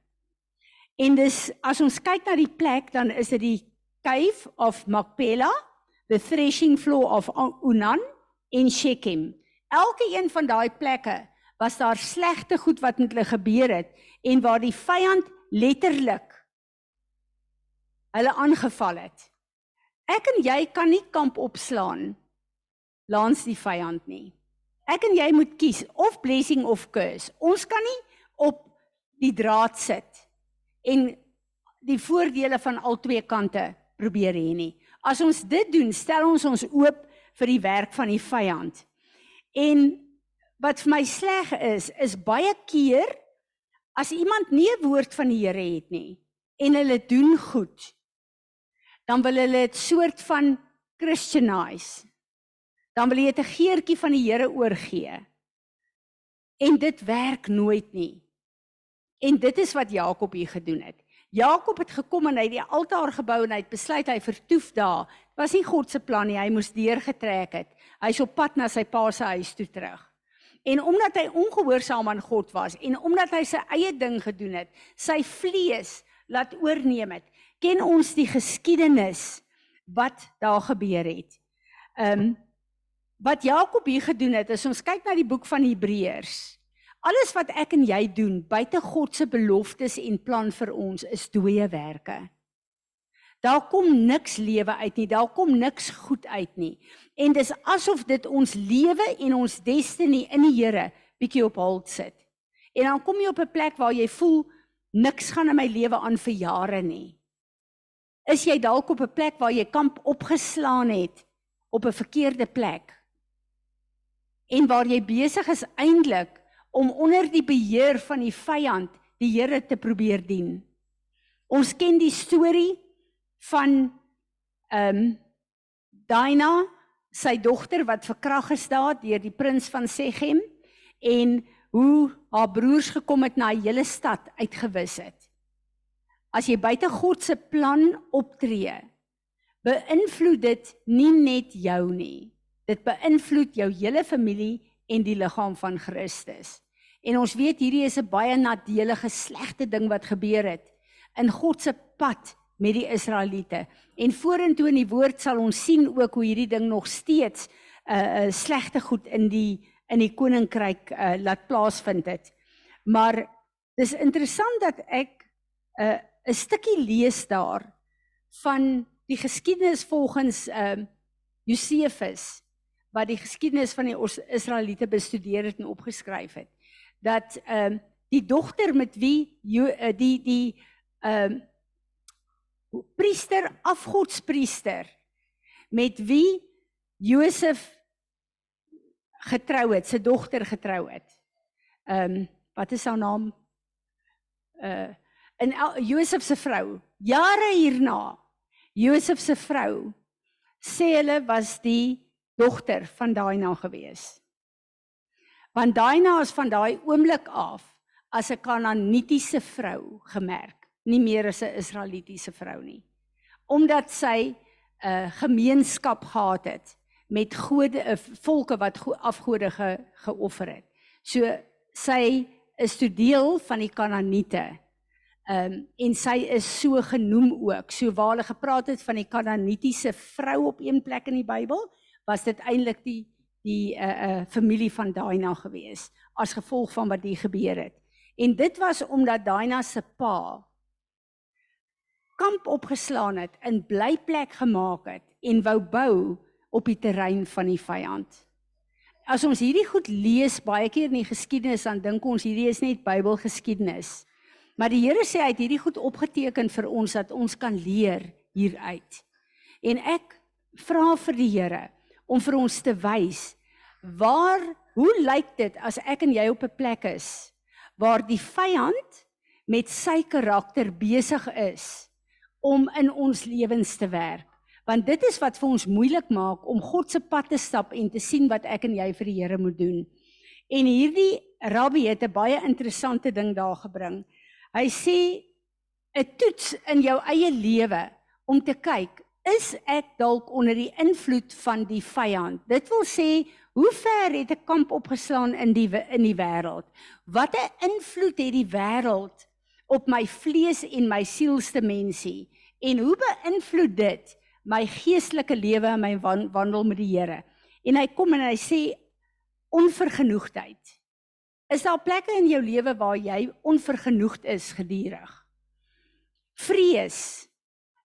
En dis as ons kyk na die plek dan is dit die cave of Macpela, the threshing floor of Unan en Shechem. Elke een van daai plekke was daar slegte goed wat met hulle gebeur het en waar die vyand letterlik hulle aangeval het. Ek en jy kan nie kamp opslaan langs die vyand nie. Ek en jy moet kies of blessing of curse. Ons kan nie op die draad sit en die voordele van al twee kante probeer hê nie. As ons dit doen, stel ons ons oop vir die werk van die vyand. En wat vir my sleg is, is baie keer as iemand nie 'n woord van die Here het nie en hulle doen goed, dan wil hulle dit soort van christianize. Dan wil jy 'n geertjie van die Here oorgee. En dit werk nooit nie. En dit is wat Jakob hier gedoen het. Jakob het gekom en hy het die altaar gebou en hy het besluit hy vertoef daar. Dit was nie God se plan nie, hy moes deurgetrek het. Hy's op pad na sy pa se huis toe terug. En omdat hy ongehoorsaam aan God was en omdat hy sy eie ding gedoen het, sy vlees laat oorneem het, ken ons die geskiedenis wat daar gebeur het. Ehm um, wat Jakob hier gedoen het, is ons kyk na die boek van Hebreërs. Alles wat ek en jy doen buite God se beloftes en plan vir ons is dooie werke. Daar kom niks lewe uit nie, daar kom niks goed uit nie. En dis asof dit ons lewe en ons destiny in die Here bietjie op hold sit. En dan kom jy op 'n plek waar jy voel niks gaan in my lewe aan vir jare nie. Is jy dalk op 'n plek waar jy kamp opgeslaan het op 'n verkeerde plek? En waar jy besig is eintlik om onder die beheer van die vyand die Here te probeer dien. Ons ken die storie van ehm um, Dina, sy dogter wat verkrag is daar deur die prins van Segem en hoe haar broers gekom het na 'n hele stad uitgewis het as jy buite God se plan optree, beïnvloed dit nie net jou nie. Dit beïnvloed jou hele familie en die liggaam van Christus. En ons weet hierdie is 'n baie nadelige slegte ding wat gebeur het in God se pad met die Israeliete. En vorentoe in die woord sal ons sien ook hoe hierdie ding nog steeds 'n uh, uh, slegte goed in die in die koninkryk uh, laat plaasvind het. Maar dis interessant dat ek 'n uh, 'n stukkie lees daar van die geskiedenis volgens ehm uh, Josefus wat die geskiedenis van die Israeliete bestudeer het en opgeskryf het dat ehm uh, die dogter met wie jo, uh, die die ehm uh, priester afgodspriester met wie Josef getrou het, sy dogter getrou het. Ehm um, wat is haar naam? Uh in Josef se vrou. Jare hierna, Josef se vrou sê hulle was die dogter van Daina gewees. Want Daina is van daai oomblik af as 'n Kanaanitiese vrou gemerk, nie meer as 'n Israelitiese vrou nie. Omdat sy 'n uh, gemeenskap gehad het met gode 'n uh, volke wat afgode ge, geoffer het. So sy is toe deel van die Kanaaniete Ehm um, en sy is so genoem ook. So waar hulle gepraat het van die Kanaanitiese vrou op een plek in die Bybel, was dit eintlik die die 'n uh, eh, uh, familie van Daina gewees as gevolg van wat hier gebeur het. En dit was omdat Daina se pa kamp opgeslaan het, 'n blyplek gemaak het en wou bou op die terrein van die vyand. As ons hierdie goed lees baie keer in die geskiedenis dan dink ons hierdie is net Bybelgeskiedenis. Maar die Here sê hy het hierdie goed opgeteken vir ons dat ons kan leer hieruit. En ek vra vir die Here om vir ons te wys waar hoe lyk dit as ek en jy op 'n plek is waar die vyand met sy karakter besig is om in ons lewens te werk want dit is wat vir ons moeilik maak om God se pad te stap en te sien wat ek en jy vir die Here moet doen. En hierdie rabbi het 'n baie interessante ding daar gebring. Hy sê 'n toets in jou eie lewe om te kyk, is ek dalk onder die invloed van die vyand? Dit wil sê, hoe ver het 'n kamp opgeslaan in die in die wêreld? Watter invloed het die wêreld op my vlees en my sielste mensie? En hoe beïnvloed dit my geestelike lewe en my wandel met die Here? En hy kom en hy sê onvergenoegdheid. Is daar plekke in jou lewe waar jy onvergenoegd is gedurig? Vrees.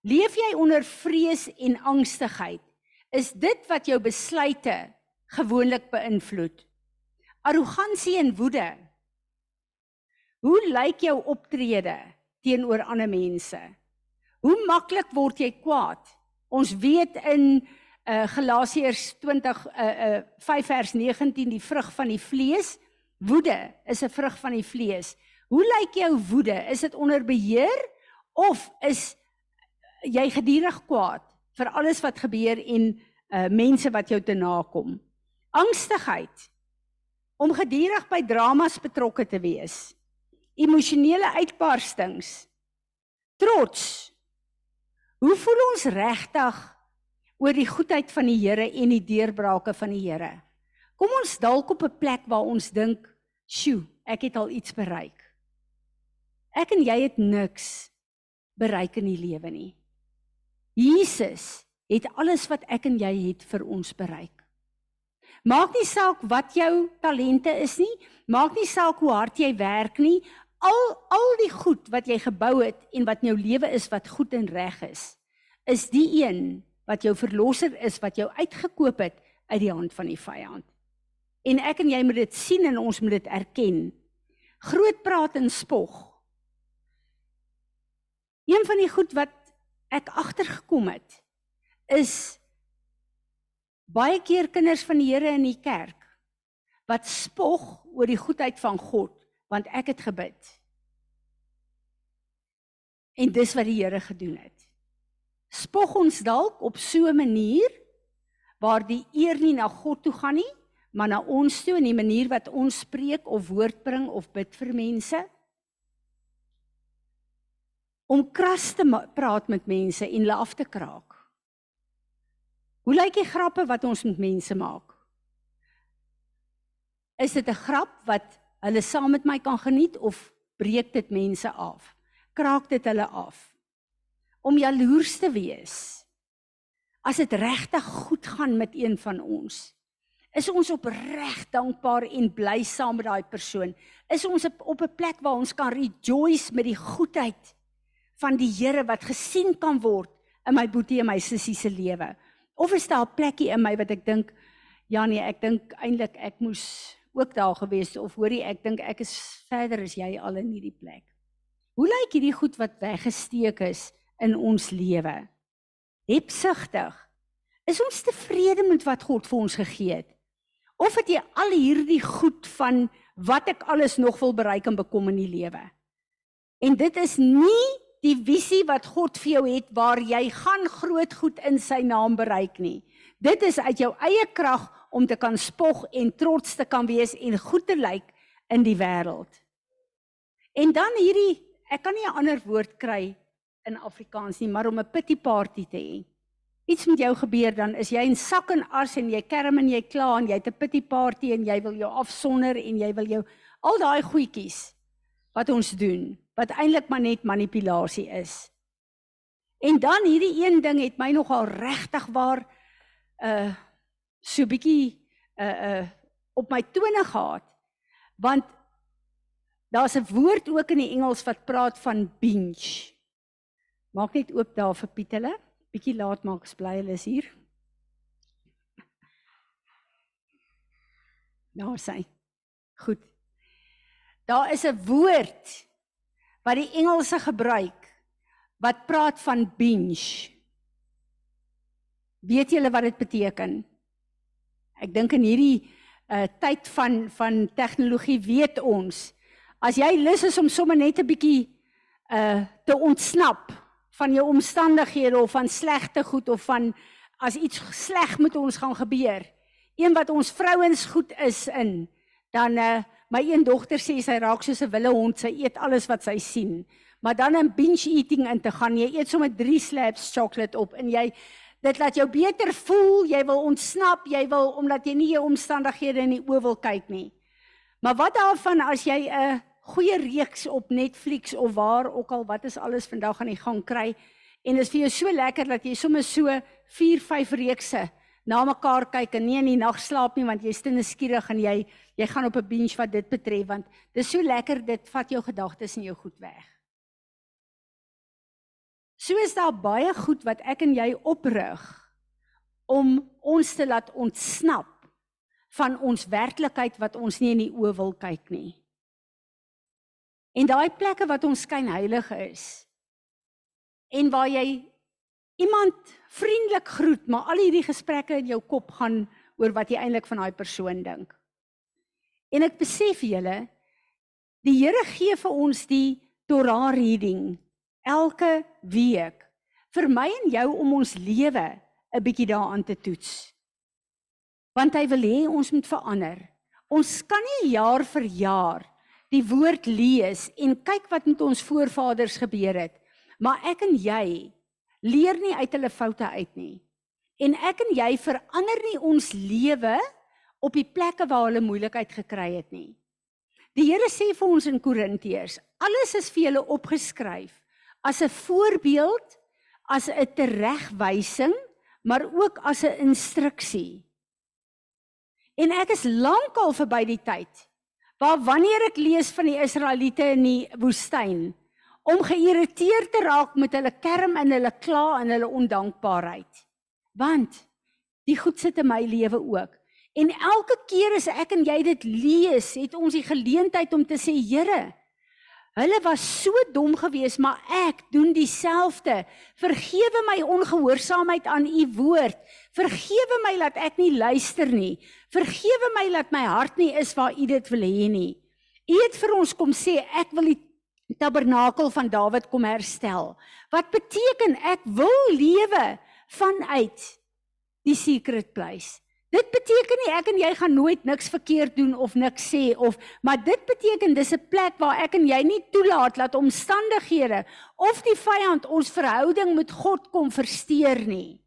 Leef jy onder vrees en angstigheid? Is dit wat jou besluite gewoonlik beïnvloed? Arrogansie en woede. Hoe lyk jou optrede teenoor ander mense? Hoe maklik word jy kwaad? Ons weet in uh Galasiërs 20 uh uh 5 vers 19 die vrug van die vlees, woede is 'n vrug van die vlees. Hoe lyk jou woede? Is dit onder beheer of is jy gedurig kwaad vir alles wat gebeur en uh mense wat jou te nakom? Angstigheid om gedurig by dramas betrokke te wees. Emosionele uitbarstings. Trots. Hoe voel ons regtig oor die goedheid van die Here en die deurbrake van die Here? Kom ons dalk op 'n plek waar ons dink, "Sjoe, ek het al iets bereik." Ek en jy het niks bereik in die lewe nie. Jesus het alles wat ek en jy het vir ons bereik. Maak nie saak wat jou talente is nie, maak nie saak hoe hard jy werk nie, al al die goed wat jy gebou het en wat in jou lewe is wat goed en reg is, is die een wat jou verlosser is wat jou uitgekoop het uit die hand van die vyand. En ek en jy moet dit sien en ons moet dit erken. Groot praat en spog. Een van die goed wat ek agtergekom het is baie keer kinders van die Here in die kerk wat spog oor die goedheid van God want ek het gebid. En dis wat die Here gedoen het. Spog ons dalk op so 'n manier waar die eer nie na God toe gaan nie, maar na ons toe in die manier wat ons spreek of woord bring of bid vir mense om kras te praat met mense en hulle af te kraak. Hoe lyk die grappe wat ons met mense maak? Is dit 'n grap wat hulle saam met my kan geniet of breek dit mense af? Kraak dit hulle af? Om jaloers te wees. As dit regtig goed gaan met een van ons, is ons opreg dankbaar en bly saam met daai persoon. Is ons op 'n plek waar ons kan rejoice met die goedheid van die Here wat gesien kan word in my boetie en my sussie se lewe. Of is daar 'n plekkie in my wat ek dink ja nee, ek dink eintlik ek moes ook daar gewees of hoorie ek dink ek is verder as jy al in hierdie plek. Hoe lyk hierdie goed wat weggesteek is in ons lewe? Hebsugtig. Is ons tevrede met wat God vir ons gegee het? Of het jy al hierdie goed van wat ek alles nog wil bereik en bekom in die lewe? En dit is nie die visie wat God vir jou het waar jy gaan groot goed in sy naam bereik nie. Dit is uit jou eie krag om te kan spog en trots te kan wees en goed te lyk in die wêreld. En dan hierdie, ek kan nie 'n ander woord kry in Afrikaans nie, maar om 'n pity party te hê. Iets met jou gebeur dan is jy in sak en as en jy kerm en jy kla en jy het 'n pity party en jy wil jou afsonder en jy wil jou al daai goedjies wat ons doen wat eintlik maar net manipulasie is. En dan hierdie een ding het my nogal regtig waar uh so bietjie uh uh op my tone gehad. Want daar's 'n woord ook in die Engels wat praat van binge. Maak net oop daar vir Piet hulle. Bietjie laat maak, bly hulle is hier. Nou sê. Goed. Daar is 'n woord wat die Engelse gebruik wat praat van binge. Weet julle wat dit beteken? Ek dink in hierdie uh tyd van van tegnologie weet ons as jy lus is om sommer net 'n bietjie uh te ontsnap van jou omstandighede of van slegte goed of van as iets sleg met ons gaan gebeur. Een wat ons vrouens goed is in, dan uh My een dogter sê sy raak soos 'n wille hond, sy eet alles wat sy sien. Maar dan in binge eating in te gaan, jy eet sommer 3 slabs chocolate op en jy dit laat jou beter voel, jy wil ontsnap, jy wil omdat jy nie jou omstandighede in die oë wil kyk nie. Maar wat daarvan as jy 'n goeie reeks op Netflix of waar ook al wat is alles vandag aan die gang kry en dit is vir jou so lekker dat jy sommer so 4, 5 reekse na mekaar kyk en nie in die nag slaap nie want jy's te nuuskierig en jy jy gaan op 'n binge wat dit betref want dis so lekker dit vat jou gedagtes en jou goed weg. So is daar baie goed wat ek en jy oprig om ons te laat ontsnap van ons werklikheid wat ons nie in die oë wil kyk nie. En daai plekke wat ons skyn heilig is en waar jy iemand vriendelik groet, maar al hierdie gesprekke in jou kop gaan oor wat jy eintlik van daai persoon dink. En ek besef julle, die Here gee vir ons die Torah reading elke week vir my en jou om ons lewe 'n bietjie daaraan te toets. Want hy wil hê ons moet verander. Ons kan nie jaar vir jaar die woord lees en kyk wat met ons voorvaders gebeur het. Maar ek en jy leer nie uit hulle foute uit nie. En ek en jy verander nie ons lewe op die plekke waar hulle moeilikheid gekry het nie. Die Here sê vir ons in Korintiërs, alles is vir julle opgeskryf as 'n voorbeeld, as 'n teregwysing, maar ook as 'n instruksie. En ek is lankal verby die tyd waar wanneer ek lees van die Israeliete in die woestyn om geïrriteerd te raak met hulle kerm en hulle kla en hulle ondankbaarheid. Want die goed sit in my lewe ook. En elke keer as ek en jy dit lees, het ons die geleentheid om te sê, Here, hulle was so dom geweest, maar ek doen dieselfde. Vergewe my ongehoorsaamheid aan u woord. Vergewe my dat ek nie luister nie. Vergewe my dat my hart nie is waar u dit wil hê nie. U het vir ons kom sê ek wil die tabernakel van Dawid kom herstel. Wat beteken ek wil lewe vanuit die secret place. Dit beteken nie ek en jy gaan nooit niks verkeerd doen of niks sê of maar dit beteken dis 'n plek waar ek en jy nie toelaat dat omstandighede of die vyand ons verhouding met God kom versteur nie.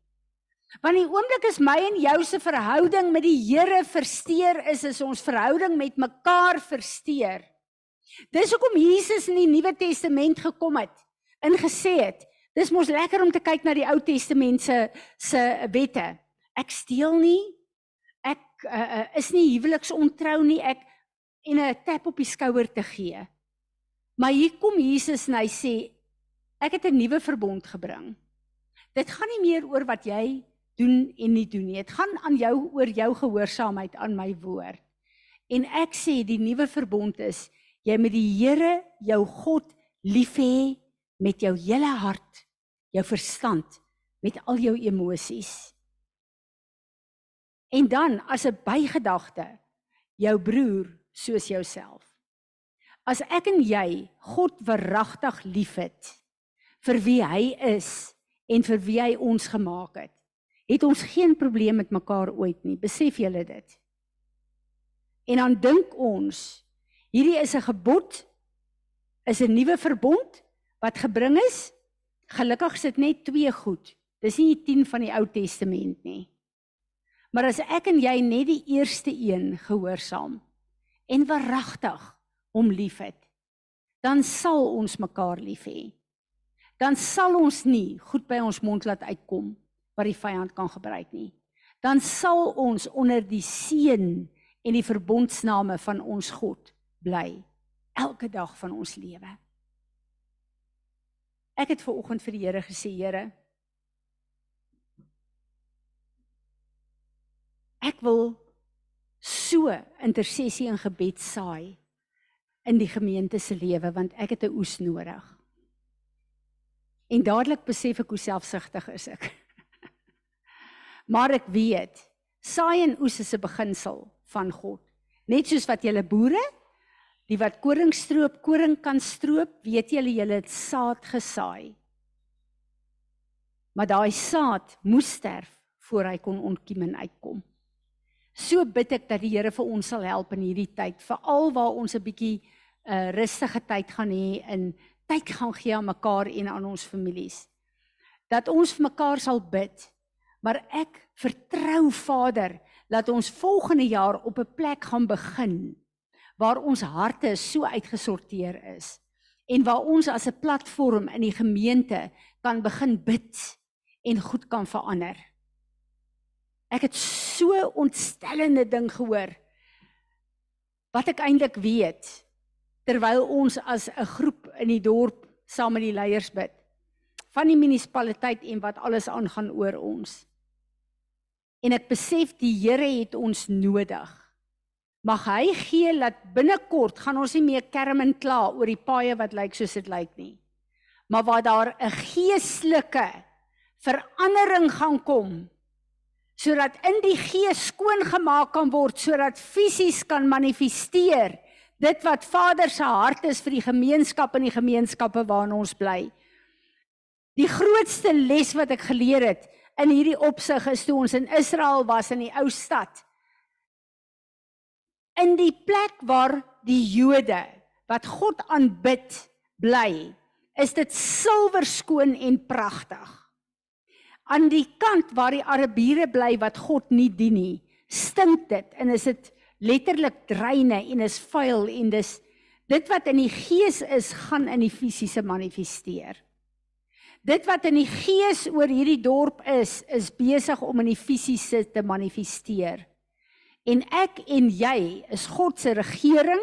Want die oomblik is my en jou se verhouding met die Here versteur is is ons verhouding met mekaar versteur. Dis hoekom Jesus in die Nuwe Testament gekom het en gesê het, dis mos lekker om te kyk na die Ou Testament se se wette. Ek steel nie, uh, uh, is nie huweliksontrou nie ek en 'n tap op die skouer te gee. Maar hier kom Jesus en hy sê ek het 'n nuwe verbond gebring. Dit gaan nie meer oor wat jy doen en nie doen nie. Dit gaan aan jou oor jou gehoorsaamheid aan my woord. En ek sê die nuwe verbond is jy moet die Here jou God lief hê met jou hele hart, jou verstand, met al jou emosies. En dan as 'n bygedagte jou broer soos jouself. As ek en jy God verragtig liefhet vir wie hy is en vir wie hy ons gemaak het, het ons geen probleem met mekaar ooit nie. Besef julle dit? En dan dink ons hierdie is 'n gebod is 'n nuwe verbond wat gebring is. Gelukkig sit net twee goed. Dis nie 10 van die Ou Testament nie. Maar as ek en jy net die eerste een gehoorsaam en verragtig hom liefhet, dan sal ons mekaar lief hê. Dan sal ons nie goed by ons mond laat uitkom wat die vyand kan gebruik nie. Dan sal ons onder die seën en die verbondsname van ons God bly elke dag van ons lewe. Ek het ver oggend vir die Here gesê, Here, Ek wil so intersessie en gebed saai in die gemeente se lewe want ek het 'n oes nodig. En dadelik besef ek hoe selfsugtig is ek. *laughs* maar ek weet, saai en oes is 'n beginsel van God. Net soos wat julle boere die wat koring stroop, koring kan stroop, weet julle julle het saad gesaai. Maar daai saad moes sterf voor hy kon ontkiem en uitkom. So bid ek dat die Here vir ons sal help in hierdie tyd, veral waar ons 'n bietjie 'n uh, eh, rustige tyd gaan hê in tyd gaan gee aan mekaar en aan ons families. Dat ons vir mekaar sal bid. Maar ek vertrou Vader dat ons volgende jaar op 'n plek gaan begin waar ons harte so uitgesorteer is en waar ons as 'n platform in die gemeente kan begin bid en goed kan verander. Ek het so ontstellende ding gehoor. Wat ek eintlik weet terwyl ons as 'n groep in die dorp saam met die leiers bid van die munisipaliteit en wat alles aangaan oor ons. En ek besef die Here het ons nodig. Mag hy gee dat binnekort gaan ons nie meer kerm en kla oor die paaie wat lyk soos dit lyk nie. maar waar daar 'n geestelike verandering gaan kom sodat in die gees skoon gemaak kan word sodat fisies kan manifesteer dit wat Vader se hart is vir die gemeenskap en die gemeenskappe waarin ons bly. Die grootste les wat ek geleer het in hierdie opsig is toe ons in Israel was in die ou stad. In die plek waar die Jode wat God aanbid bly, is dit silwer skoon en pragtig. Aan die kant waar die Arabiere bly wat God nie dien nie, stink dit en is dit letterlik dreine en is vuil en dis dit wat in die gees is gaan in die fisiese manifesteer. Dit wat in die gees oor hierdie dorp is, is besig om in die fisiese te manifesteer. En ek en jy is God se regering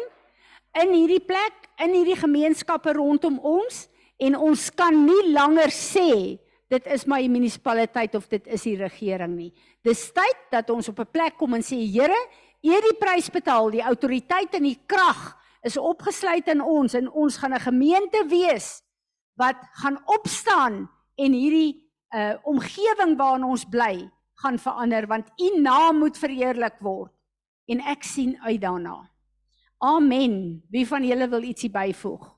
in hierdie plek, in hierdie gemeenskappe rondom ons en ons kan nie langer sê dit is my munisipaliteit of dit is die regering nie. Dis tyd dat ons op 'n plek kom en sê Here, U het die prys betaal, die autoriteit en die krag is opgesluit in ons en ons gaan 'n gemeente wees wat gaan opstaan en hierdie uh omgewing waarin ons bly gaan verander want u naam moet verheerlik word en ek sien uit daarna. Amen. Wie van julle wil ietsie byvoeg?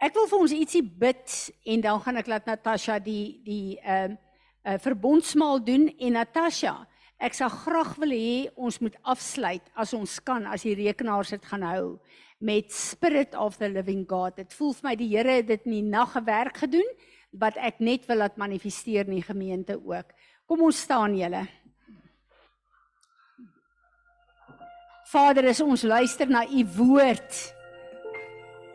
Ek wil vir ons ietsie bid en dan gaan ek laat Natasha die die ehm uh, uh, verbondsmaal doen en Natasha, ek sal graag wil hê ons moet afsluit as ons kan as die rekenaars dit gaan hou met Spirit of the Living God. Dit voel vir my die Here het dit in die nag gewerk gedoen wat ek net wil laat manifesteer in die gemeente ook. Kom ons staan julle. Vader, as ons luister na u woord,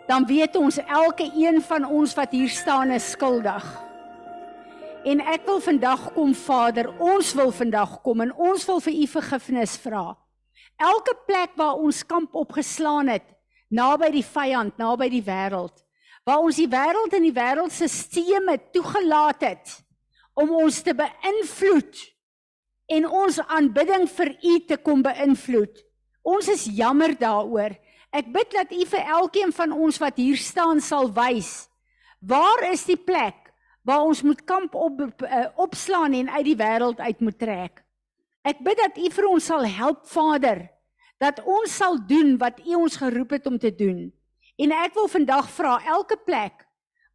dan weet ons elke een van ons wat hier staan is skuldig. En ek wil vandag kom Vader, ons wil vandag kom en ons wil vir u vergifnis vra. Elke plek waar ons kamp opgeslaan het, naby die vyand, naby die wêreld, waar ons die wêreld en die wêreldstelsels toegelaat het om ons te beïnvloed en ons aanbidding vir u te kom beïnvloed. Ons is jammer daaroor. Ek bid dat u vir elkeen van ons wat hier staan sal wys waar is die plek waar ons moet kamp op uh, opslaan en uit die wêreld uit moet trek. Ek bid dat u vir ons sal help Vader dat ons sal doen wat u ons geroep het om te doen. En ek wil vandag vra elke plek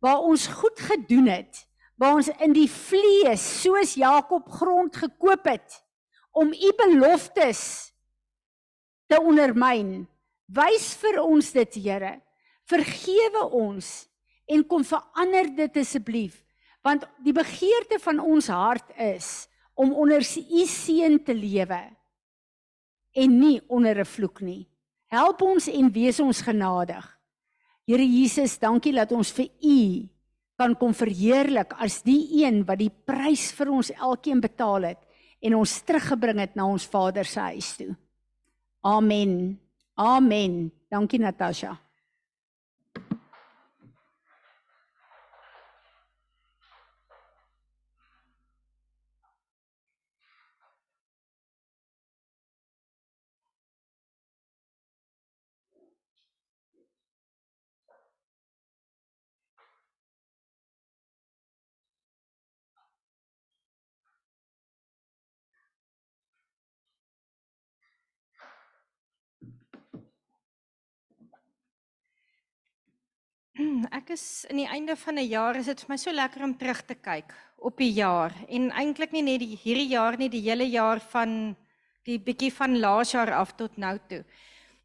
waar ons goed gedoen het, waar ons in die vlees soos Jakob grond gekoop het om u beloftes te ondermyn. Wys vir ons dit, Here. Vergewe ons en kom verander dit asseblief, want die begeerte van ons hart is om onder u seën te lewe en nie onder 'n vloek nie. Help ons en wees ons genadig. Here Jesus, dankie dat ons vir u kan kom verheerlik as die een wat die prys vir ons elkeen betaal het en ons teruggebring het na ons Vader se huis toe. Amen. Amen. Dankie Natasha. *clears throat* Ek is in die einde van 'n jaar is dit vir my so lekker om terug te kyk op die jaar en eintlik nie net die hierdie jaar nie, die hele jaar van die bietjie van laas jaar af tot nou toe.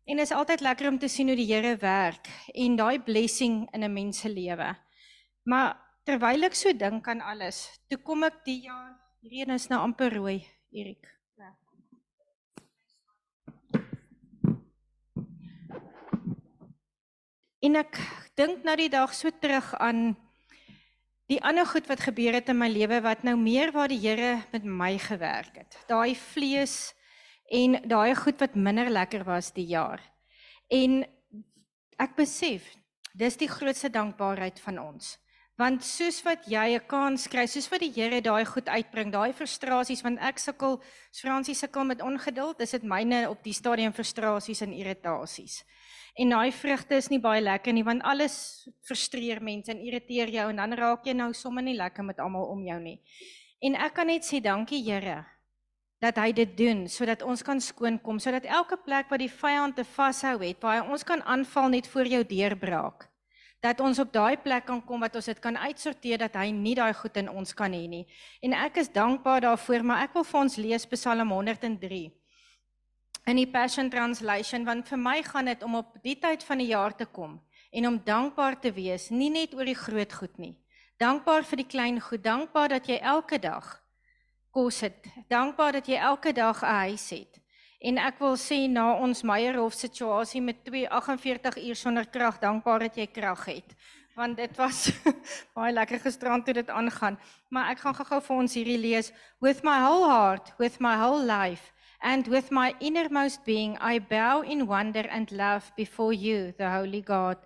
En is altyd lekker om te sien hoe die Here werk en daai blessing in 'n mens se lewe. Maar terwyl ek so dink aan alles, toe kom ek die jaar, hierdie een is nou amper rooi, Erik. En ek dink nou die dag so terug aan die ander goed wat gebeur het in my lewe wat nou meer waar die Here met my gewerk het. Daai vlees en daai goed wat minder lekker was die jaar. En ek besef dis die grootste dankbaarheid van ons Want soos wat jy 'n kans kry, soos wat die Here daai goed uitbring, daai frustrasies want ek sukkel, Fransie sukkel met ongeduld, dis dit myne op die stadium frustrasies en irritasies. En daai vrugte is nie baie lekker nie want alles frustreer mense en irriteer jou en dan raak jy nou sommer nie lekker met almal om jou nie. En ek kan net sê dankie Here dat hy dit doen sodat ons kan skoon kom, sodat elke plek waar die vyand te vashou het, waar hy ons kan aanval net voor jou deurbraak dat ons op daai plek kan kom wat ons dit kan uitsorteer dat hy nie daai goed in ons kan hê nie. En ek is dankbaar daarvoor, maar ek wil vir ons lees Psalm 103 in die Passion Translation want vir my gaan dit om op die tyd van die jaar te kom en om dankbaar te wees, nie net oor die groot goed nie. Dankbaar vir die klein goed, dankbaar dat jy elke dag kos het, dankbaar dat jy elke dag 'n huis het. En ek wil sê na ons Meyerhof situasie met 248 uur sonder krag, dankbaar dat jy krag het. Want dit was *laughs* baie lekker gisterand toe dit aangaan. Maar ek gaan gou-gou vir ons hierdie lees. With my whole heart, with my whole life, and with my innermost being, I bow in wonder and love before you, the Holy God.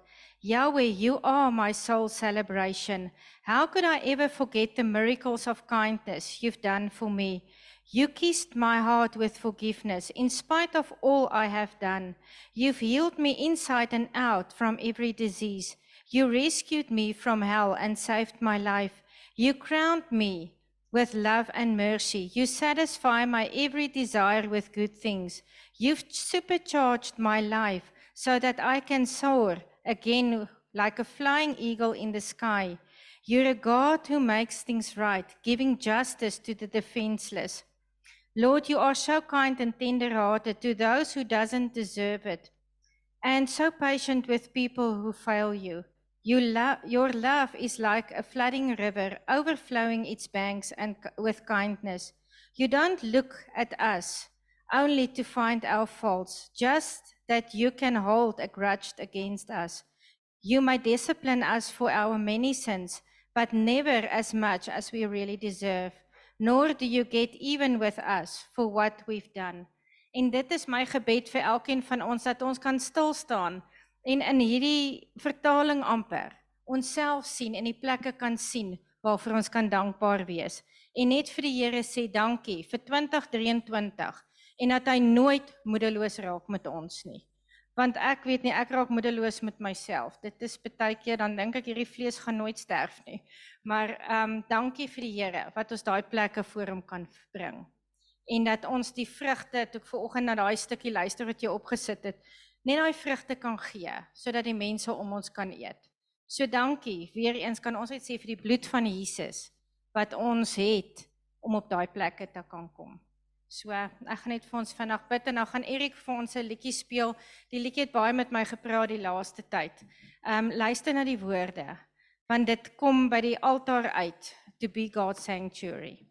Yahweh, you are my soul celebration. How could I ever forget the miracles of kindness you've done for me? You kissed my heart with forgiveness in spite of all I have done. You've healed me inside and out from every disease. You rescued me from hell and saved my life. You crowned me with love and mercy. You satisfy my every desire with good things. You've supercharged my life so that I can soar again like a flying eagle in the sky. You're a God who makes things right, giving justice to the defenseless. Lord, you are so kind and tender-hearted to those who doesn't deserve it, and so patient with people who fail you. You lo- your love is like a flooding river, overflowing its banks and with kindness. You don't look at us only to find our faults, just that you can hold a grudge against us. You may discipline us for our many sins, but never as much as we really deserve. Nor do you get even with us for what we've done. En dit is my gebed vir elkeen van ons dat ons kan stil staan en in hierdie vertaling amper onsself sien en die plekke kan sien waarvoor ons kan dankbaar wees. En net vir die Here sê dankie vir 2023 en dat hy nooit moedeloos raak met ons nie. Want ek weet nie ek raak moedeloos met myself. Dit is baie keer dan dink ek hierdie vlees gaan nooit sterf nie. Maar ehm um, dankie vir die Here wat ons daai plekke voor hom kan bring. En dat ons die vrugte toe ek ver oggend na daai stukkie luister wat jy opgesit het, net daai vrugte kan gee sodat die mense om ons kan eet. So dankie. Weereens kan ons net sê vir die bloed van Jesus wat ons het om op daai plekke te kan kom. So ek gaan net vir ons vinnig bid en dan gaan Erik vir ons 'n liedjie speel. Die liedjie het baie met my gepraat die laaste tyd. Ehm um, luister na die woorde want dit kom by die altaar uit to be God's sanctuary.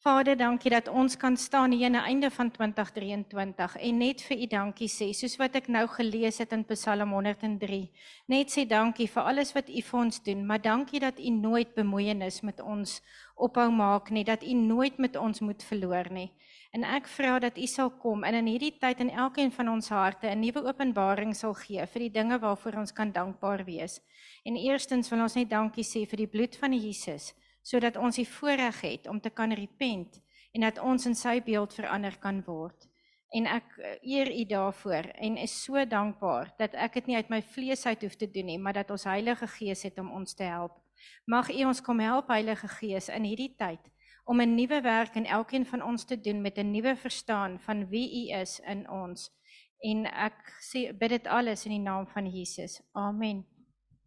Vader, dankie dat ons kan staan hier aan die einde van 2023 en net vir U dankie sê, soos wat ek nou gelees het in Psalm 103. Net sê dankie vir alles wat U vir ons doen, maar dankie dat U nooit bemoeienis met ons ophou maak nie, dat U nooit met ons moet verloor nie. En ek vra dat U sal kom en in hierdie tyd in elkeen van ons harte 'n nuwe openbaring sal gee vir die dinge waarvoor ons kan dankbaar wees. En eerstens wil ons net dankie sê vir die bloed van Jesus sodat ons die voorreg het om te kan repent en dat ons in sy beeld verander kan word. En ek eh, eer U daarvoor en is so dankbaar dat ek dit nie uit my vlees uit hoef te doen nie, maar dat ons Heilige Gees het om ons te help. Mag U ons kom help Heilige Gees in hierdie tyd om 'n nuwe werk in elkeen van ons te doen met 'n nuwe verstaan van wie U is in ons. En ek sê bid dit alles in die naam van Jesus. Amen.